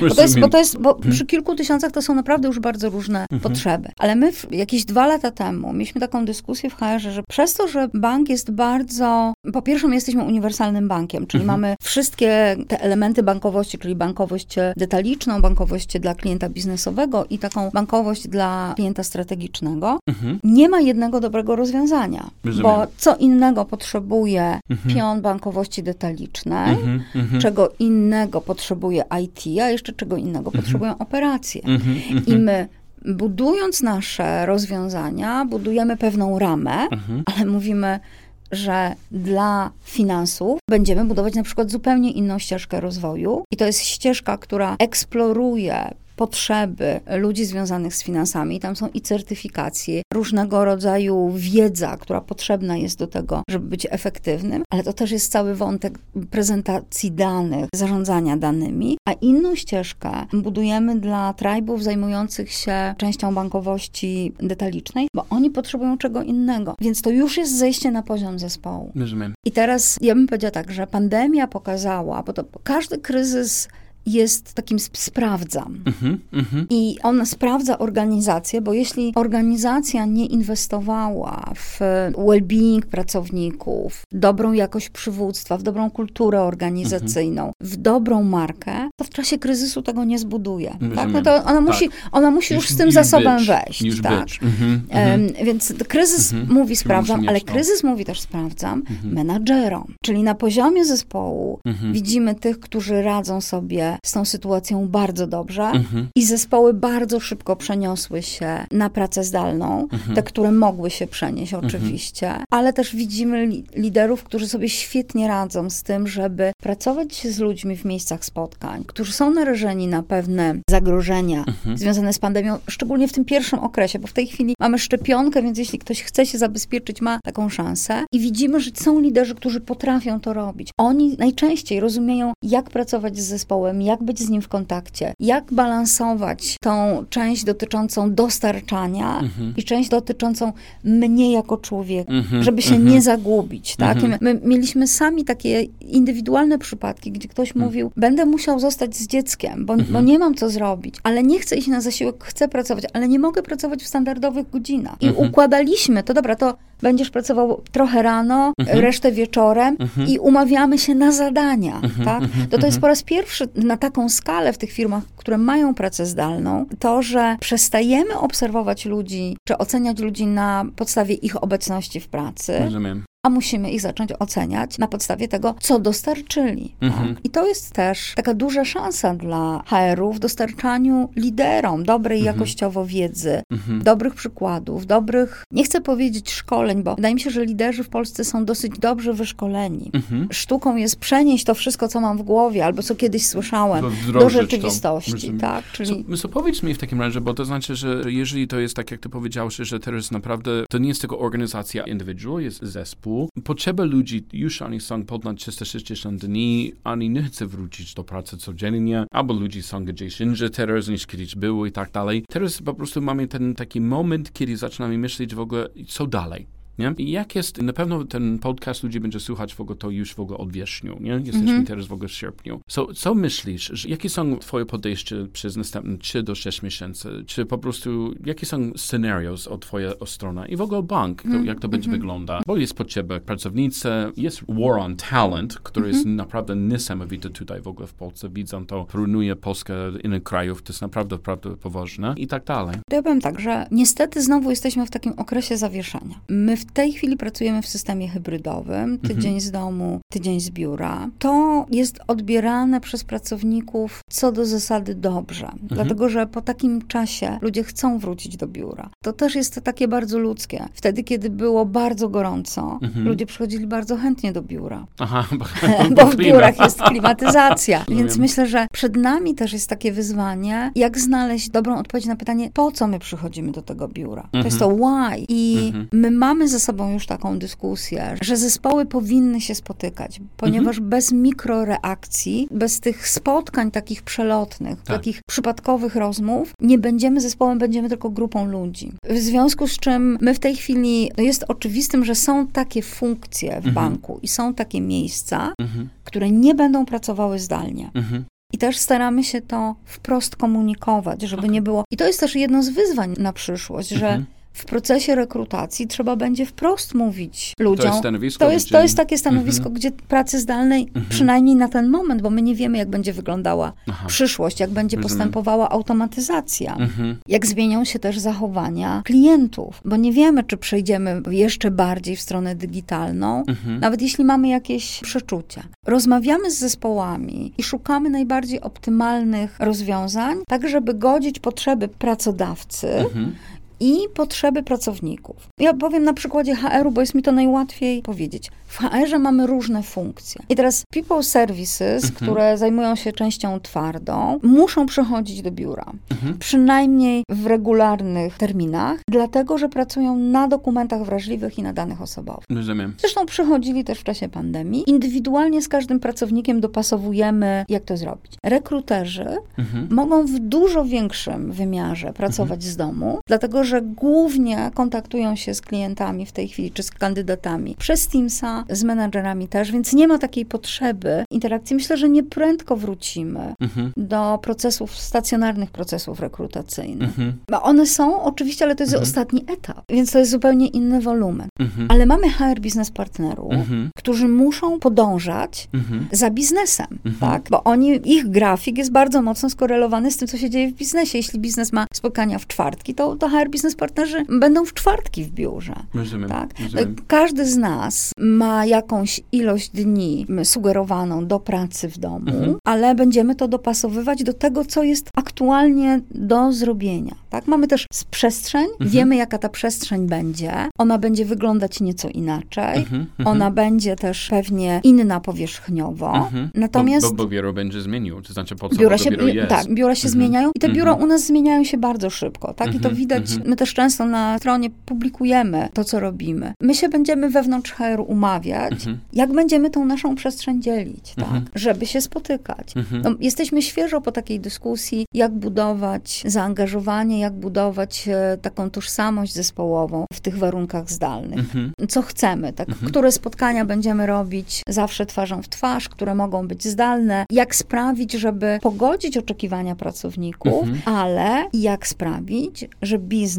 Speaker 3: Bo to jest, bo to jest, bo przy kilku tysiącach to są naprawdę już bardzo różne potrzeby. Ale my w, jakieś dwa lata temu mieliśmy taką dyskusję w HR, że przez to, że bank jest bardzo, po pierwsze my jesteśmy uniwersalnym bankiem, czyli mamy wszystkie te elementy bankowości, czyli bankowość detaliczną, bankowość dla klienta biznesowego i taką bankowość dla klienta strategicznego. Nie ma jednego dobrego rozwiązania,
Speaker 2: Rozumiem.
Speaker 3: bo co innego potrzebuje pion bankowości detalicznej, czego innego potrzebuje IT, a jeszcze czego innego potrzebują operacje. I my budując nasze rozwiązania, budujemy pewną ramę, ale mówimy, że dla finansów będziemy budować na przykład zupełnie inną ścieżkę rozwoju i to jest ścieżka, która eksploruje potrzeby ludzi związanych z finansami. Tam są i certyfikacje, różnego rodzaju wiedza, która potrzebna jest do tego, żeby być efektywnym, ale to też jest cały wątek prezentacji danych, zarządzania danymi, a inną ścieżkę budujemy dla tribów zajmujących się częścią bankowości detalicznej, bo oni potrzebują czego innego. Więc to już jest zejście na poziom zespołu.
Speaker 2: Rozumiem.
Speaker 3: I teraz ja bym powiedziała tak, że pandemia pokazała, bo to każdy kryzys jest takim sp- sprawdzam.
Speaker 2: Mhm, mhm.
Speaker 3: I on sprawdza organizację, bo jeśli organizacja nie inwestowała w well-being pracowników, w dobrą jakość przywództwa, w dobrą kulturę organizacyjną, w dobrą markę, to w czasie kryzysu tego nie zbuduje. Tak? No to ona musi, ona musi już, z tym zasobem
Speaker 2: być,
Speaker 3: wejść.
Speaker 2: Już
Speaker 3: tak? Em, Więc kryzys
Speaker 2: Mhm.
Speaker 3: mówi sprawdzam, ale
Speaker 2: mieć
Speaker 3: kryzys mówi też sprawdzam menadżerom. Czyli na poziomie zespołu widzimy tych, którzy radzą sobie z tą sytuacją bardzo dobrze
Speaker 2: Mhm.
Speaker 3: i zespoły bardzo szybko przeniosły się na pracę zdalną,
Speaker 2: Mhm.
Speaker 3: te, które mogły się przenieść oczywiście, ale też widzimy li liderów, którzy sobie świetnie radzą z tym, żeby pracować z ludźmi w miejscach spotkań, którzy są narażeni na pewne zagrożenia
Speaker 2: Mhm.
Speaker 3: związane z pandemią, szczególnie w tym pierwszym okresie, bo w tej chwili mamy szczepionkę, więc jeśli ktoś chce się zabezpieczyć, ma taką szansę. I widzimy, że są liderzy, którzy potrafią to robić. Oni najczęściej rozumieją, jak pracować z zespołem, jak być z nim w kontakcie, jak balansować tą część dotyczącą dostarczania
Speaker 2: Mhm.
Speaker 3: i część dotyczącą mnie jako człowieka,
Speaker 2: Mhm.
Speaker 3: żeby się
Speaker 2: Mhm.
Speaker 3: nie zagubić. Tak?
Speaker 2: Mhm.
Speaker 3: my mieliśmy sami takie indywidualne przypadki, gdzie ktoś
Speaker 2: Mhm.
Speaker 3: mówił, będę musiał zostać z dzieckiem, bo, bo nie mam co zrobić, ale nie chcę iść na zasiłek, chcę pracować, ale nie mogę pracować w standardowych godzinach. I
Speaker 2: Mhm.
Speaker 3: układaliśmy to, dobra, to będziesz pracował trochę rano,
Speaker 2: Mhm.
Speaker 3: resztę wieczorem i umawiamy się na zadania.
Speaker 2: Mhm.
Speaker 3: Tak? To to jest po raz pierwszy na taką skalę w tych firmach, które mają pracę zdalną, to, że przestajemy obserwować ludzi, czy oceniać ludzi na podstawie ich obecności w pracy,
Speaker 2: Rozumiem.
Speaker 3: A musimy ich zacząć oceniać na podstawie tego, co dostarczyli.
Speaker 2: Mhm.
Speaker 3: Tak? I to jest też taka duża szansa dla HR-u w dostarczaniu liderom dobrej jakościowo wiedzy,
Speaker 2: Mhm.
Speaker 3: dobrych przykładów, dobrych, nie chcę powiedzieć szkoleń, bo wydaje mi się, że liderzy w Polsce są dosyć dobrze wyszkoleni.
Speaker 2: Mhm.
Speaker 3: Sztuką jest przenieść to wszystko, co mam w głowie, albo co kiedyś słyszałem,
Speaker 2: To
Speaker 3: do
Speaker 2: to.
Speaker 3: rzeczywistości.
Speaker 2: Rozumiem.
Speaker 3: Tak?
Speaker 2: So,
Speaker 3: Czyli
Speaker 2: so powiedz mi w takim razie, bo to znaczy, że jeżeli to jest tak, jak ty powiedziałeś, że teraz naprawdę to nie jest tylko organizacja indywidual, jest zespół. Potrzeby ludzi już oni są ponad 360 dni, oni nie chcą wrócić do pracy codziennie, albo ludzie są gdzieś indziej teraz niż kiedyś było i tak dalej. Teraz po prostu mamy ten taki moment, kiedy zaczynamy myśleć w ogóle, co dalej. Nie? I jak jest, na pewno ten podcast ludzie będzie słuchać w ogóle to już w ogóle od wrześniu, nie? Jesteśmy teraz w ogóle w sierpniu. So, co myślisz, że, jakie są twoje podejście przez następne 3 do 6 miesięcy? Czy po prostu, jakie są scenarios od twojej strony i w ogóle bank, to, jak to będzie wygląda? Bo jest potrzeba pracownicy, jest war on talent, który jest naprawdę niesamowity tutaj w ogóle w Polsce. Widzą to, porównuje Polskę innych krajów, to jest naprawdę, naprawdę poważne i tak dalej.
Speaker 3: Ja powiem tak, że niestety znowu jesteśmy w takim okresie zawieszenia. My w tej chwili pracujemy w systemie hybrydowym, tydzień z domu, tydzień z biura. To jest odbierane przez pracowników co do zasady dobrze, dlatego że po takim czasie ludzie chcą wrócić do biura. To też jest takie bardzo ludzkie. Wtedy, kiedy było bardzo gorąco, ludzie przychodzili bardzo chętnie do biura.
Speaker 2: Aha, bo,
Speaker 3: bo w biurach jest klimatyzacja. Więc myślę, że przed nami też jest takie wyzwanie, jak znaleźć dobrą odpowiedź na pytanie, po co my przychodzimy do tego biura. To jest to why. I my mamy ze sobą już taką dyskusję, że zespoły powinny się spotykać, ponieważ
Speaker 2: Mhm.
Speaker 3: bez mikroreakcji, bez tych spotkań takich przelotnych,
Speaker 2: Tak.
Speaker 3: takich przypadkowych rozmów, nie będziemy zespołem, będziemy tylko grupą ludzi. W związku z czym my w tej chwili, no jest oczywistym, że są takie funkcje w
Speaker 2: Mhm.
Speaker 3: banku i są takie miejsca,
Speaker 2: Mhm.
Speaker 3: które nie będą pracowały zdalnie.
Speaker 2: Mhm.
Speaker 3: I też staramy się to wprost komunikować, żeby nie było. I to jest też jedno z wyzwań na przyszłość, że
Speaker 2: Mhm.
Speaker 3: W procesie rekrutacji trzeba będzie wprost mówić
Speaker 2: To
Speaker 3: ludziom.
Speaker 2: jest stanowisko,
Speaker 3: To jest, to jest takie stanowisko,
Speaker 2: Mhm.
Speaker 3: gdzie pracy zdalnej, przynajmniej na ten moment, bo my nie wiemy, jak będzie wyglądała
Speaker 2: Aha.
Speaker 3: przyszłość, jak będzie
Speaker 2: Rozumiem.
Speaker 3: postępowała automatyzacja,
Speaker 2: Mhm.
Speaker 3: jak zmienią się też zachowania klientów, bo nie wiemy, czy przejdziemy jeszcze bardziej w stronę digitalną,
Speaker 2: Mhm.
Speaker 3: nawet jeśli mamy jakieś przeczucia. Rozmawiamy z zespołami i szukamy najbardziej optymalnych rozwiązań, tak żeby godzić potrzeby pracodawcy
Speaker 2: Mhm.
Speaker 3: I potrzeby pracowników. Ja powiem na przykładzie HR-u, bo jest mi to najłatwiej powiedzieć. W HR-ze mamy różne funkcje. I teraz people services,
Speaker 2: Mhm.
Speaker 3: które zajmują się częścią twardą, muszą przychodzić do biura.
Speaker 2: Mhm.
Speaker 3: Przynajmniej w regularnych terminach, dlatego że pracują na dokumentach wrażliwych i na danych osobowych.
Speaker 2: Rozumiem.
Speaker 3: Zresztą przychodzili też w czasie pandemii. Indywidualnie z każdym pracownikiem dopasowujemy, jak to zrobić. Rekruterzy
Speaker 2: Mhm.
Speaker 3: mogą w dużo większym wymiarze pracować z domu, dlatego że głównie kontaktują się z klientami w tej chwili, czy z kandydatami przez Teamsa, z menadżerami też, więc nie ma takiej potrzeby interakcji. Myślę, że nie prędko wrócimy
Speaker 2: Mhm.
Speaker 3: do procesów, stacjonarnych procesów rekrutacyjnych.
Speaker 2: Mhm.
Speaker 3: One są oczywiście, ale to jest ostatni etap, więc to jest zupełnie inny wolumen.
Speaker 2: Mhm.
Speaker 3: Ale mamy HR biznes partnerów,
Speaker 2: Mhm.
Speaker 3: którzy muszą podążać
Speaker 2: Mhm.
Speaker 3: za biznesem,
Speaker 2: Mhm.
Speaker 3: tak? Bo oni, ich grafik jest bardzo mocno skorelowany z tym, co się dzieje w biznesie. Jeśli biznes ma spotkania w czwartki, to, to HR biznes partnerzy będą w czwartki w biurze.
Speaker 2: Rozumiem.
Speaker 3: Tak?
Speaker 2: Rozumiem.
Speaker 3: Każdy z nas ma jakąś ilość dni sugerowaną do pracy w domu,
Speaker 2: Mhm.
Speaker 3: ale będziemy to dopasowywać do tego, co jest aktualnie do zrobienia. Tak? Mamy też przestrzeń,
Speaker 2: Mhm.
Speaker 3: wiemy, jaka ta przestrzeń będzie. Ona będzie wyglądać nieco inaczej.
Speaker 2: Mhm. Mhm.
Speaker 3: Ona będzie też pewnie inna powierzchniowo.
Speaker 2: Mhm.
Speaker 3: Natomiast
Speaker 2: Bo, bo biuro będzie zmienił, to znaczy po co
Speaker 3: biura się,
Speaker 2: biuro jest.
Speaker 3: tak, biura się
Speaker 2: Mhm.
Speaker 3: zmieniają i te biura u nas zmieniają się bardzo szybko, tak? I to widać. My też często na stronie publikujemy to, co robimy. My się będziemy wewnątrz HR umawiać,
Speaker 2: Mhm.
Speaker 3: jak będziemy tą naszą przestrzeń dzielić, tak?
Speaker 2: Mhm.
Speaker 3: Żeby się spotykać.
Speaker 2: Mhm.
Speaker 3: No, jesteśmy świeżo po takiej dyskusji, jak budować zaangażowanie, jak budować e, taką tożsamość zespołową w tych warunkach zdalnych
Speaker 2: Mhm.
Speaker 3: co chcemy, tak, które spotkania będziemy robić zawsze twarzą w twarz, które mogą być zdalne, jak sprawić, żeby pogodzić oczekiwania pracowników,
Speaker 2: Mhm.
Speaker 3: ale jak sprawić, że biznes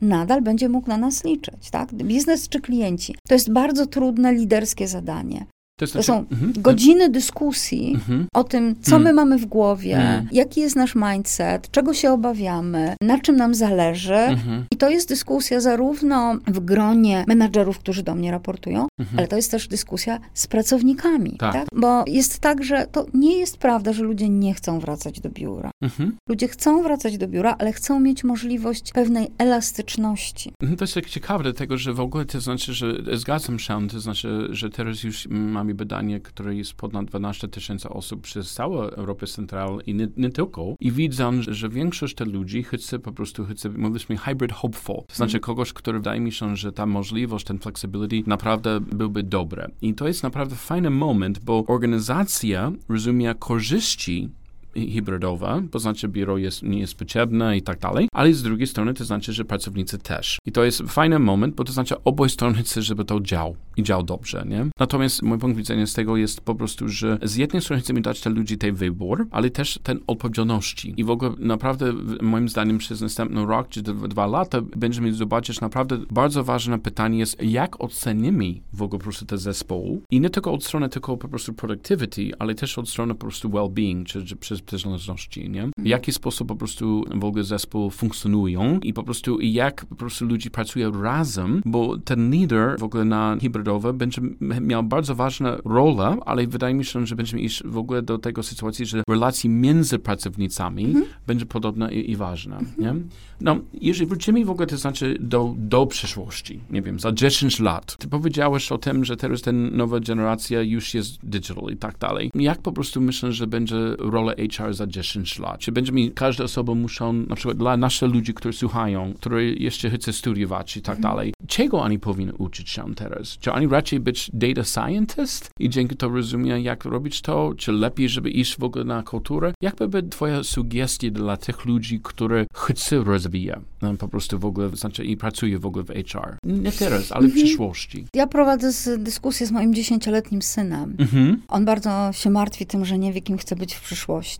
Speaker 3: nadal będzie mógł na nas liczyć, tak? Biznes czy klienci. To jest bardzo trudne liderskie zadanie.
Speaker 2: To, jest
Speaker 3: To są
Speaker 2: mhm.
Speaker 3: godziny dyskusji
Speaker 2: Mhm.
Speaker 3: o tym, co
Speaker 2: Mm.
Speaker 3: my mamy w głowie, jaki jest nasz mindset, czego się obawiamy, na czym nam zależy.
Speaker 2: Mhm.
Speaker 3: I to jest dyskusja zarówno w gronie menadżerów, którzy do mnie raportują,
Speaker 2: Mhm.
Speaker 3: ale to jest też dyskusja z pracownikami.
Speaker 2: Tak.
Speaker 3: Tak. Bo jest tak, że to nie jest prawda, że ludzie nie chcą wracać do biura.
Speaker 2: Mhm.
Speaker 3: Ludzie chcą wracać do biura, ale chcą mieć możliwość pewnej elastyczności.
Speaker 2: Mhm, To jest tak ciekawe, dlatego że w ogóle to znaczy, że zgadzam się, to znaczy, że teraz już mamy badanie, które jest ponad 12 tysięcy osób przez całą Europę Centralną i nie, nie tylko. I widzę, że, że większość tych ludzi chce po prostu, chce, mówiliśmy hybrid hopeful. To znaczy kogoś, który wydaje mi się, że ta możliwość, ten flexibility naprawdę byłby dobre. I to jest naprawdę fajny moment, bo organizacja rozumie korzyści hybrydowa, to znaczy biuro jest, nie jest potrzebne i tak dalej, ale z drugiej strony to znaczy, że pracownicy też. I to jest fajny moment, bo to znaczy oboje strony chcą, żeby to dział i dział dobrze, nie? Natomiast mój punkt widzenia z tego jest po prostu, że z jednej strony chcemy dać tym ludzi ten wybór, ale też ten odpowiedzialności. I w ogóle naprawdę moim zdaniem przez następny rok czy dwa, lata będziemy zobaczyć naprawdę bardzo ważne pytanie jest, jak ocenimy w ogóle po prostu te zespołu i nie tylko od strony tylko po prostu productivity, ale też od strony po prostu well-being, czy, czy przez przynależności, nie? W jaki sposób po prostu w ogóle zespół funkcjonują i po prostu jak po prostu ludzie pracują razem, bo ten lider w ogóle na hybrydowe będzie miał bardzo ważną rolę, ale wydaje mi się, że będziemy iść w ogóle do tego sytuacji, że relacji między pracownicami będzie podobna i, i ważna, nie? No, jeżeli wrócimy w ogóle, to znaczy do, do przyszłości, nie wiem, za 10 lat. Ty powiedziałeś o tym, że teraz ten nowa generacja już jest digital i tak dalej. Jak po prostu myślę, że będzie rola HR za 10 lat? Czy będziemy, każda osoba muszą, na przykład dla naszych ludzi, którzy słuchają, którzy jeszcze chcą studiować i tak mhm. dalej, czego oni powinni uczyć się teraz? Czy oni raczej być data scientist i dzięki to rozumieją, jak robić to? Czy lepiej, żeby iść w ogóle na kulturę? Jak by twoja sugestia dla tych ludzi, którzy chcą rozwijać po prostu w ogóle, znaczy i pracują w ogóle w HR? Nie teraz, ale w mhm. przyszłości.
Speaker 3: Ja prowadzę dyskusję z moim dziesięcioletnim synem. Mhm. On bardzo się martwi tym, że nie wie, kim chce być w przyszłości.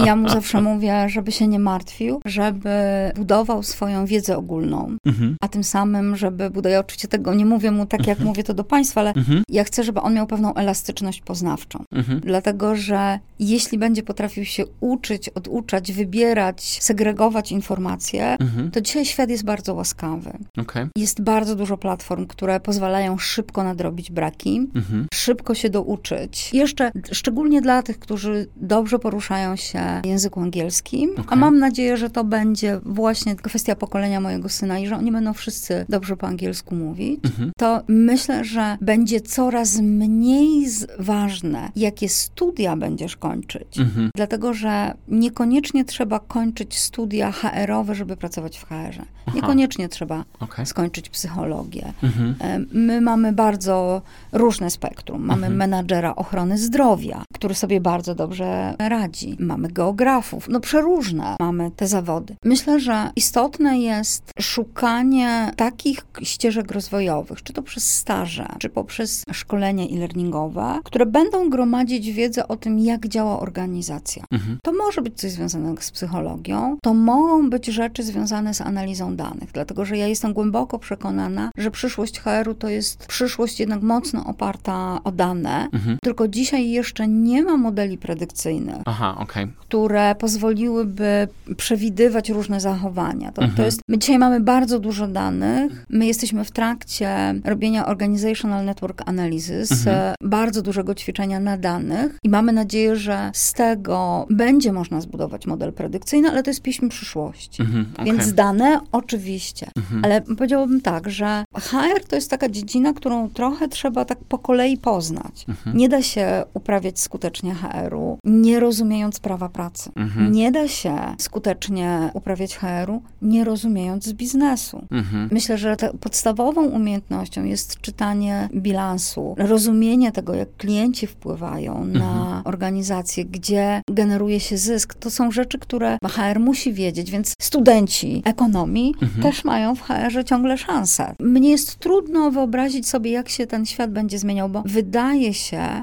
Speaker 3: I ja mu zawsze mówię, żeby się nie martwił, żeby budował swoją wiedzę ogólną, mhm. a tym samym, żeby budował, ja oczywiście tego nie mówię mu tak, jak mhm. mówię to do państwa, ale mhm. ja chcę, żeby on miał pewną elastyczność poznawczą. Mhm. Dlatego, że jeśli będzie potrafił się uczyć, oduczać, wybierać, segregować informacje, mhm. to dzisiaj świat jest bardzo łaskawy. Okay. Jest bardzo dużo platform, które pozwalają szybko nadrobić braki, mhm. szybko się douczyć. Jeszcze szczególnie dla tych, którzy dobrze poruszają się w języku angielskim, okay. a mam nadzieję, że to będzie właśnie kwestia pokolenia mojego syna i że oni będą wszyscy dobrze po angielsku mówić, mhm. to myślę, że będzie coraz mniej ważne, jakie studia będziesz kończyć. Mhm. Dlatego, że niekoniecznie trzeba kończyć studia HR-owe, żeby pracować w HR-ze. Niekoniecznie trzeba okay. skończyć psychologię. Mhm. My mamy bardzo różne spektrum. Mamy mhm. menadżera ochrony zdrowia, który sobie bardzo dobrze radzi. Mamy geografów, no przeróżne mamy te zawody. Myślę, że istotne jest szukanie takich ścieżek rozwojowych, czy to przez staże, czy poprzez szkolenia e-learningowe, które będą gromadzić wiedzę o tym, jak działa organizacja. Mhm. To może być coś związanego z psychologią, to mogą być rzeczy związane z analizą danych, dlatego że ja jestem głęboko przekonana, że przyszłość HR-u to jest przyszłość jednak mocno oparta o dane, mhm. tylko dzisiaj jeszcze nie ma modeli predykcyjnych, Aha, okay. które pozwoliłyby przewidywać różne zachowania. To, mhm. to jest, my dzisiaj mamy bardzo dużo danych, my jesteśmy w trakcie robienia Organizational Network Analysis, mhm. bardzo dużego ćwiczenia na danych i mamy nadzieję, że z tego będzie można zbudować model predykcyjny, ale to jest piśm przyszłości. Mhm, okay. Więc dane oczywiście, mhm. ale powiedziałabym tak, że HR to jest taka dziedzina, którą trochę trzeba tak po kolei poznać. Mhm. Nie da się uprawiać skutecznie HR-u, nie rozumiejąc prawa pracy. Mhm. Nie da się skutecznie uprawiać HR-u, nie rozumiejąc z biznesu. Mhm. Myślę, że podstawową umiejętnością jest czytanie bilansu, rozumienie tego, jak klienci wpływają na mhm. organizację, gdzie generuje się zysk. To są rzeczy, które HR musi wiedzieć, więc studenci ekonomii mhm. też mają w HR-ze ciągle szansę. Mnie jest trudno wyobrazić sobie, jak się ten świat będzie zmieniał, bo wydaje się,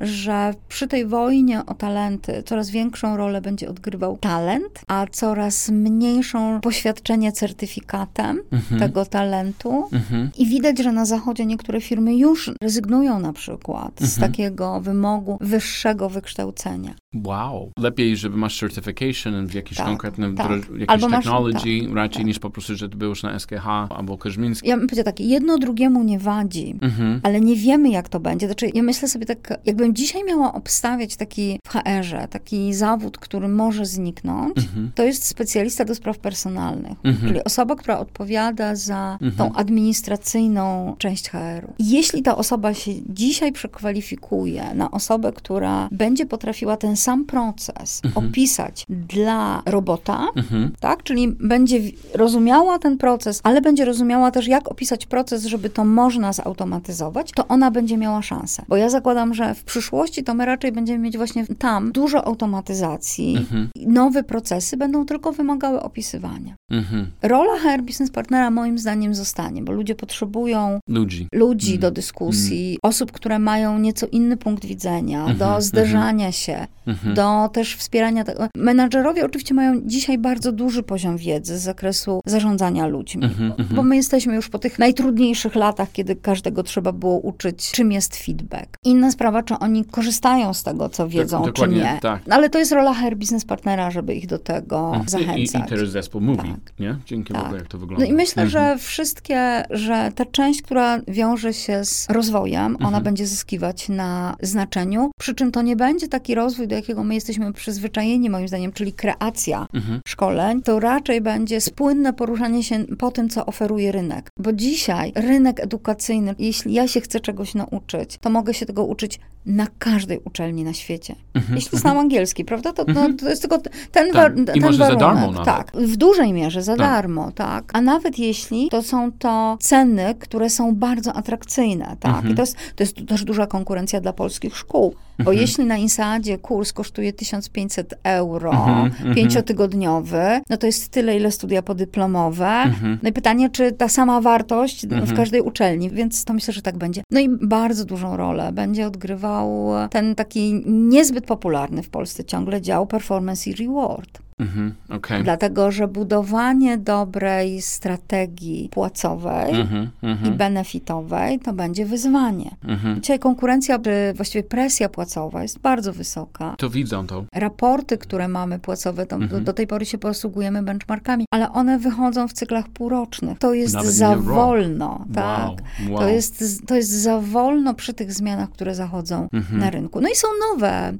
Speaker 3: że przy tej wojnie o talenty coraz większą rolę będzie odgrywał talent, a coraz mniejszą poświadczenie certyfikatem mhm. tego talentu. Mhm. I widać, że na zachodzie niektóre firmy już rezygnują na przykład mhm. z takiego wymogu wyższego wykształcenia.
Speaker 2: Wow. Lepiej, żeby masz certification w jakimś tak, konkretnym tak. jakiejś technology, tak, raczej tak. niż po prostu, że ty byłeś na SKH albo Koźmiński.
Speaker 3: Ja bym powiedziała tak, jedno drugiemu nie wadzi, mhm. ale nie wiemy, jak to będzie. Znaczy, ja myślę sobie tak, jakbym dzisiaj miała obstawiać taki w HR-ze, taki zawód, który może zniknąć, mhm. to jest specjalista do spraw personalnych, mhm. czyli osoba, która odpowiada za mhm. tą administracyjną część HR-u. Jeśli ta osoba się dzisiaj przekwalifikuje na osobę, która będzie potrafiła ten sam proces mhm. opisać dla robota, mhm. tak, czyli będzie rozumiała ten proces, ale będzie rozumiała też, jak opisać proces, żeby to można zautomatyzować, to ona będzie miała szansę. Bo ja zakładam, że w przyszłości to my raczej będziemy mieć właśnie tam dużo automatyzacji, mhm. nowe procesy będą tylko wymagały opisywania. Mhm. Rola HR Business Partnera moim zdaniem zostanie, bo ludzie potrzebują
Speaker 2: ludzi,
Speaker 3: ludzi do mhm. dyskusji, mhm. osób, które mają nieco inny punkt widzenia, do zderzania się, mhm. do też wspierania tego. Menadżerowie oczywiście mają dzisiaj bardzo duży poziom wiedzy z zakresu zarządzania ludźmi, mhm. mhm. bo my jesteśmy już po tych najtrudniejszych latach, kiedy każdego trzeba było uczyć, czym jest feedback. Inna sprawa, czy oni korzystają z tego, co wiedzą, tak, czy nie. Tak. Ale to jest rola HR Business Partnera, żeby ich do tego mhm. zachęcać.
Speaker 2: I, i teraz zespół mówi, tak. nie? Dzięki tak. jak to wygląda.
Speaker 3: No i myślę, mhm. że wszystkie, że ta część, która wiąże się z rozwojem, ona będzie zyskiwać na znaczeniu, przy czym to nie będzie taki rozwój, do jakiego my jesteśmy przyzwyczajeni, moim zdaniem, czyli kreacja mhm. szkoleń, to raczej będzie spłynne poruszanie się po tym, co oferuje rynek. Bo dzisiaj rynek edukacyjny, jeśli ja się chcę czegoś nauczyć, to mogę się tego uczyć na każdej uczelni na świecie. Mhm. Jeśli znam angielski, prawda, to, to, to jest tylko ten, tak. ten
Speaker 2: I może
Speaker 3: warunek.
Speaker 2: Za darmo nawet.
Speaker 3: Tak, w dużej mierze za tak. darmo, tak. A nawet jeśli to są to ceny, które są bardzo atrakcyjne, tak. Mhm. I to jest, to jest też duża konkurencja dla polskich szkół. Bo mhm. jeśli na Insadzie kurs kosztuje 1500 euro, mhm, mhm, pięciotygodniowy, no to jest tyle, ile studia podyplomowe. No i pytanie, czy ta sama wartość w każdej uczelni, więc to myślę, że tak będzie. No i bardzo dużą rolę będzie odgrywał ten taki niezbyt popularny w Polsce ciągle dział performance i reward. Mhm, okay. Dlatego, że budowanie dobrej strategii płacowej mhm, mhm. i benefitowej to będzie wyzwanie. Mhm. Dzisiaj konkurencja, czy właściwie presja płacowa jest bardzo wysoka.
Speaker 2: To widzą to.
Speaker 3: Raporty, które mamy płacowe, to do, mhm. do, tej pory się posługujemy benchmarkami, ale one wychodzą w cyklach półrocznych. To jest Nawet za wolno. Tak? Wow, wow. To, jest, to jest za wolno przy tych zmianach, które zachodzą na rynku. No i są nowe,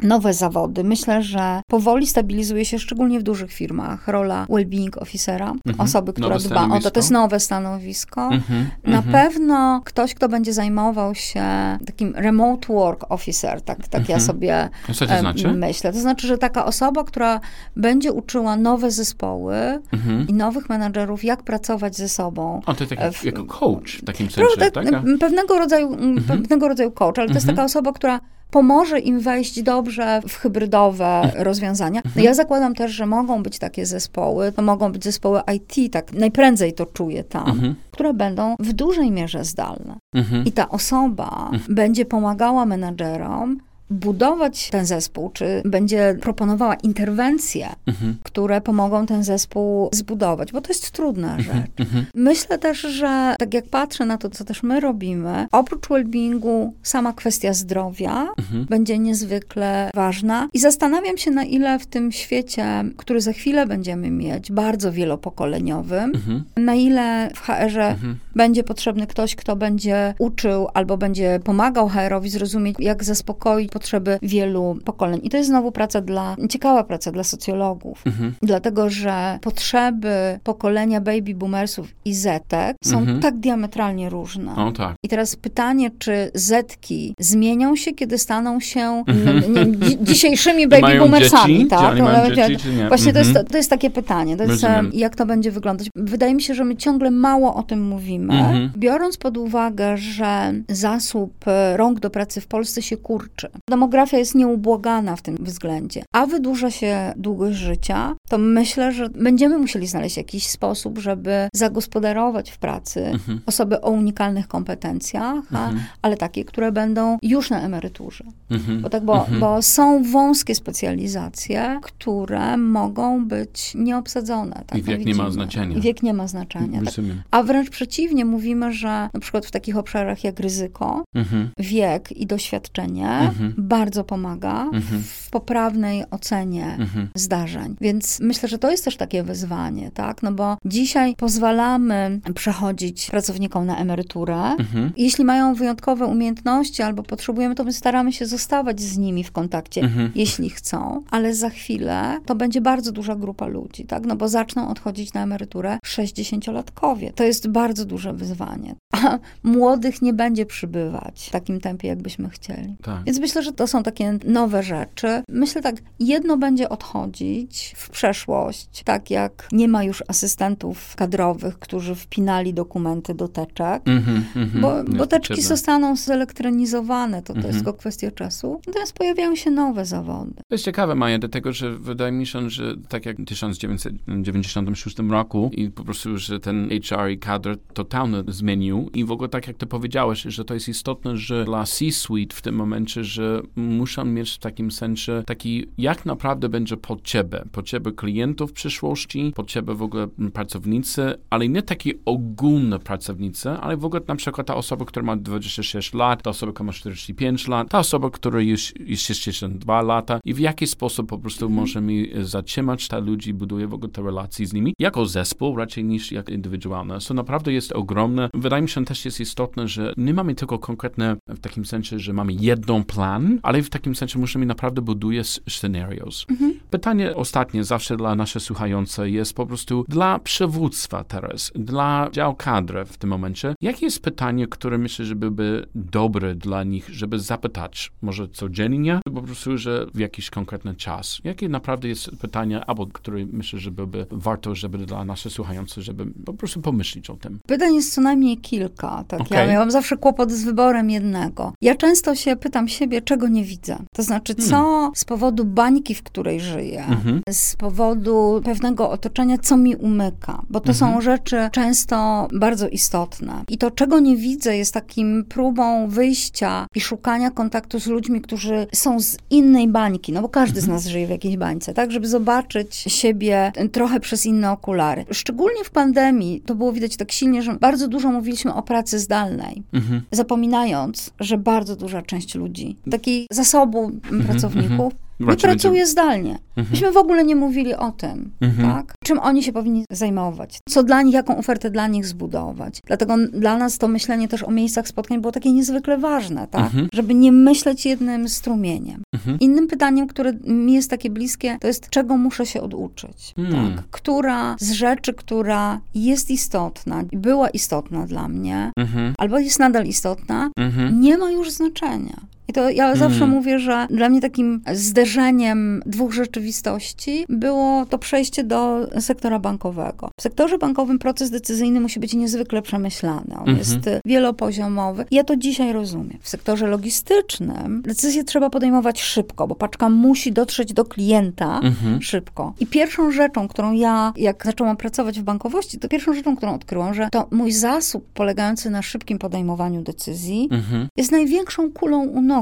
Speaker 3: nowe zawody. Myślę, że powoli stabilizuje się szczególnie w dużych firmach, rola well-being officera, mhm. osoby, która nowe dba o to. To jest nowe stanowisko. Mhm. Na mhm. pewno ktoś, kto będzie zajmował się takim remote work officer, tak, tak ja mhm. sobie
Speaker 2: Co to znaczy?
Speaker 3: myślę. To znaczy, że taka osoba, która będzie uczyła nowe zespoły mhm. i nowych menadżerów, jak pracować ze sobą.
Speaker 2: O, to taki, w, jako coach w takim sensie, tak? tak?
Speaker 3: Pewnego rodzaju, pewnego rodzaju coach, ale to jest taka osoba, która pomoże im wejść dobrze w hybrydowe rozwiązania. No ja zakładam też, że mogą być takie zespoły, to mogą być zespoły IT, tak najprędzej to czuję tam, mhm. które będą w dużej mierze zdalne. Mhm. I ta osoba mhm. będzie pomagała menadżerom budować ten zespół, czy będzie proponowała interwencje, mhm. które pomogą ten zespół zbudować, bo to jest trudna mhm. rzecz. Mhm. Myślę też, że tak jak patrzę na to, co też my robimy, oprócz well-beingu, sama kwestia zdrowia mhm. będzie niezwykle ważna i zastanawiam się, na ile w tym świecie, który za chwilę będziemy mieć, bardzo wielopokoleniowym, mhm. na ile w HR-ze mhm. będzie potrzebny ktoś, kto będzie uczył albo będzie pomagał HR-owi zrozumieć, jak zaspokoić potrzeby wielu pokoleń. I to jest znowu praca dla, ciekawa praca dla socjologów, mhm. dlatego że potrzeby pokolenia baby boomersów i zetek są mhm. tak diametralnie różne.
Speaker 2: O, tak.
Speaker 3: I teraz pytanie, czy zetki zmienią się, kiedy staną się mhm. nie, dzi dzisiejszymi baby boomersami,
Speaker 2: dzieci?
Speaker 3: tak?
Speaker 2: dzieci,
Speaker 3: Właśnie to, jest, mhm. to jest takie pytanie, to jest, jak to będzie wyglądać. Wydaje mi się, że my ciągle mało o tym mówimy, mhm. biorąc pod uwagę, że zasób rąk do pracy w Polsce się kurczy. Demografia jest nieubłagana w tym względzie, a wydłuża się długość życia, to myślę, że będziemy musieli znaleźć jakiś sposób, żeby zagospodarować w pracy mhm. osoby o unikalnych kompetencjach, mhm. ale takie, które będą już na emeryturze. Mhm. Bo, tak, bo, mhm. bo są wąskie specjalizacje, które mogą być nieobsadzone. Tak,
Speaker 2: I wiek nie ma znaczenia.
Speaker 3: I wiek nie ma znaczenia. Tak. A wręcz przeciwnie, mówimy, że na przykład w takich obszarach jak ryzyko, mhm. wiek i doświadczenie mhm bardzo pomaga mhm. w poprawnej ocenie mhm. zdarzeń. Więc myślę, że to jest też takie wyzwanie, tak? No bo dzisiaj pozwalamy przechodzić pracownikom na emeryturę. Mhm. Jeśli mają wyjątkowe umiejętności albo potrzebujemy, to my staramy się zostawać z nimi w kontakcie, jeśli chcą, ale za chwilę to będzie bardzo duża grupa ludzi, tak? No bo zaczną odchodzić na emeryturę 60-latkowie. To jest bardzo duże wyzwanie. A młodych nie będzie przybywać w takim tempie, jakbyśmy chcieli. Tak. Więc myślę, że to są takie nowe rzeczy. Myślę tak, jedno będzie odchodzić w przeszłość, tak jak nie ma już asystentów kadrowych, którzy wpinali dokumenty do teczek, mm -hmm, mm -hmm. bo, bo teczki zostaną zelektronizowane, to, to mm -hmm. jest mhm. tylko kwestia czasu. Natomiast pojawiają się nowe zawody.
Speaker 2: To jest ciekawe, Maja, dlatego, że wydaje mi się, że tak jak w 1996 roku i po prostu, że ten HR i kadr totalnie zmienił i w ogóle tak jak ty powiedziałeś, że to jest istotne, że dla C-suite w tym momencie, że muszą mieć w takim sensie taki, jak naprawdę będzie potrzeby. Potrzeby klientów w przyszłości, potrzeby w ogóle pracownicy, ale nie takie ogólne pracownicy, ale w ogóle na przykład ta osoba, która ma 26 lat, ta osoba, która ma 45 lat, ta osoba, która już jest 62 lata i w jaki sposób po prostu mhm. możemy zatrzymać te ludzi, buduje w ogóle te relacje z nimi, jako zespół raczej niż jak indywidualne. So naprawdę jest ogromne. Wydaje mi się, też jest istotne, że nie mamy tylko konkretne w takim sensie, że mamy jedną plan, plan, ale w takim sensie musimy naprawdę budować scenarios.
Speaker 3: Mhm.
Speaker 2: Pytanie ostatnie, zawsze dla naszych słuchających, jest po prostu dla przywództwa teraz, dla dział kadry w tym momencie. Jakie jest pytanie, które myślę, że byłby dobre dla nich, żeby zapytać, może codziennie, po prostu, że w jakiś konkretny czas? Jakie naprawdę jest pytanie, albo które myślę, że byłby warto, żeby dla naszych słuchających, żeby po prostu pomyśleć o tym?
Speaker 3: Pytań jest co najmniej kilka. Tak?
Speaker 2: Okej.
Speaker 3: Ja miałam zawsze kłopot z wyborem jednego. Ja często się pytam siebie, czego nie widzę. To znaczy, co z powodu bańki, w której żyję,
Speaker 2: Mhm.
Speaker 3: z powodu pewnego otoczenia, co mi umyka. Bo to są rzeczy często bardzo istotne. I to, czego nie widzę, jest takim próbą wyjścia i szukania kontaktu z ludźmi, którzy są z innej bańki. No bo każdy z nas żyje w jakiejś bańce, tak? Żeby zobaczyć siebie trochę przez inne okulary. Szczególnie w pandemii to było widać tak silnie, że bardzo dużo mówiliśmy o pracy zdalnej,
Speaker 2: Mhm.
Speaker 3: zapominając, że bardzo duża część ludzi, takiej zasobu pracowników, nie pracuje zdalnie. Myśmy w ogóle nie mówili o tym,
Speaker 2: Mhm.
Speaker 3: tak? Czym oni się powinni zajmować? Co dla nich, jaką ofertę dla nich zbudować? Dlatego dla nas to myślenie też o miejscach spotkań było takie niezwykle ważne, tak?
Speaker 2: Mhm.
Speaker 3: Żeby nie myśleć jednym strumieniem.
Speaker 2: Mhm.
Speaker 3: Innym pytaniem, które mi jest takie bliskie, to jest, czego muszę się oduczyć,
Speaker 2: Hmm.
Speaker 3: tak? Która z rzeczy, która jest istotna, była istotna dla mnie,
Speaker 2: Mhm.
Speaker 3: albo jest nadal istotna,
Speaker 2: Mhm.
Speaker 3: nie ma już znaczenia. I to ja zawsze mówię, że dla mnie takim zderzeniem dwóch rzeczywistości było to przejście do sektora bankowego. W sektorze bankowym proces decyzyjny musi być niezwykle przemyślany. On jest y, wielopoziomowy. Ja to dzisiaj rozumiem. W sektorze logistycznym decyzje trzeba podejmować szybko, bo paczka musi dotrzeć do klienta
Speaker 2: Mhm.
Speaker 3: szybko. I pierwszą rzeczą, którą ja, jak zaczęłam pracować w bankowości, to pierwszą rzeczą, którą odkryłam, że to mój zasób polegający na szybkim podejmowaniu decyzji
Speaker 2: Mhm.
Speaker 3: jest największą kulą u nogi,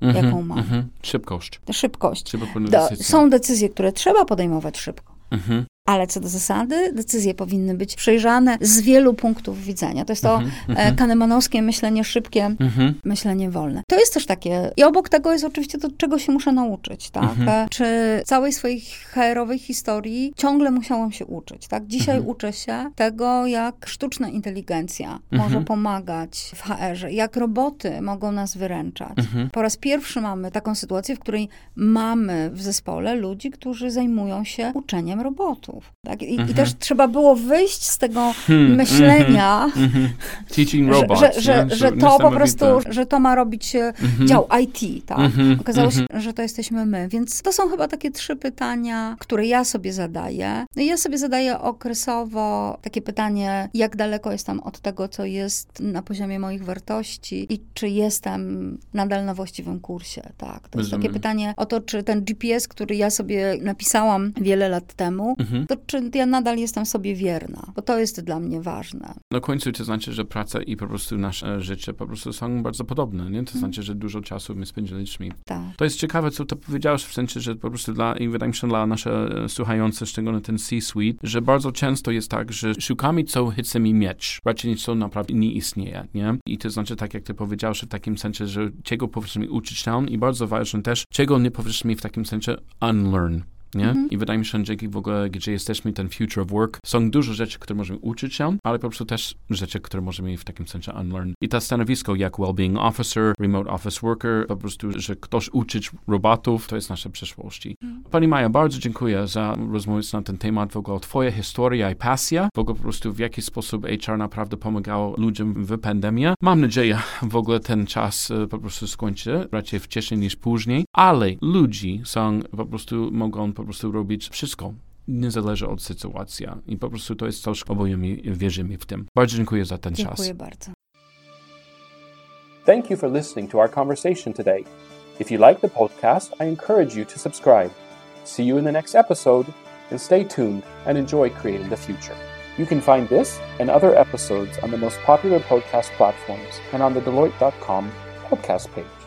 Speaker 2: Mhm.
Speaker 3: jaką mam.
Speaker 2: Mhm. Szybkość.
Speaker 3: Szybkość. Do, są decyzje, które trzeba podejmować szybko.
Speaker 2: Mhm.
Speaker 3: Ale co do zasady, decyzje powinny być przejrzane z wielu punktów widzenia. To jest to e, kahnemanowskie myślenie szybkie,
Speaker 2: Mhm.
Speaker 3: myślenie wolne. To jest też takie, i obok tego jest oczywiście to, czego się muszę nauczyć, tak? E, Czy całej swojej HR-owej historii ciągle musiałam się uczyć, tak? Dzisiaj uczę się tego, jak sztuczna inteligencja może pomagać w HR-ze, jak roboty mogą nas wyręczać. Po raz pierwszy mamy taką sytuację, w której mamy w zespole ludzi, którzy zajmują się uczeniem robotów. Tak? I, I też trzeba było wyjść z tego myślenia,
Speaker 2: Mhm. Teaching
Speaker 3: że,
Speaker 2: robots.
Speaker 3: że, że,
Speaker 2: nie?
Speaker 3: że to po prostu, że to ma robić e, dział IT, tak?
Speaker 2: Mhm,
Speaker 3: Okazało się, że to jesteśmy my. Więc to są chyba takie trzy pytania, które ja sobie zadaję. No i ja sobie zadaję okresowo takie pytanie, jak daleko jestem od tego, co jest na poziomie moich wartości i czy jestem nadal na właściwym kursie, tak? To jest takie
Speaker 2: Rozumiem.
Speaker 3: pytanie o to, czy ten GPS, który ja sobie napisałam wiele lat temu,
Speaker 2: Mhm.
Speaker 3: To czy ja nadal jestem sobie wierna, bo to jest dla mnie ważne.
Speaker 2: Na końcu to znaczy, że praca i po prostu nasze życie po prostu są bardzo podobne, nie? To znaczy, że dużo czasu my spędziliśmy.
Speaker 3: Tak.
Speaker 2: To jest ciekawe, co to powiedziałeś, w sensie, że po prostu dla, i wydaje mi się dla naszych e, słuchających, szczególnie ten C-suite, że bardzo często jest tak, że szukamy, co chcemy mieć, raczej niż co naprawdę nie istnieje, nie? I to znaczy, tak jak ty powiedziałeś, w takim sensie, że czego powinniśmy uczyć się i bardzo ważne też, czego nie powinniśmy w takim sensie unlearn. Nie? I wydaje mi się, że dzięki w ogóle, gdzie jesteśmy, ten future of work, są dużo rzeczy, które możemy uczyć się, ale po prostu też rzeczy, które możemy w takim sensie unlearn. I to stanowisko jak well-being officer, remote office worker, po prostu, że ktoś uczyć robotów, to jest nasza przyszłość. Pani Maja, bardzo dziękuję za rozmowę na ten temat, w ogóle twoja historia i pasja, w ogóle po prostu w jaki sposób HR naprawdę pomagał ludziom w pandemii. Mam nadzieję, w ogóle ten czas e, po prostu skończy, raczej wcześniej niż później, ale ludzi są, po prostu mogą po prostu robić wszystko. Nie zależy od sytuacji. I po prostu to jest coś, oboje mi wierzymy w tym. Bardzo dziękuję za ten czas.
Speaker 3: Dziękuję bardzo.
Speaker 1: Thank you for listening to our conversation today. If you like the podcast, I encourage you to subscribe. See you in the next episode, and stay tuned and enjoy creating the future. You can find this and other episodes on the most popular podcast platforms and on the Deloitte.com podcast page.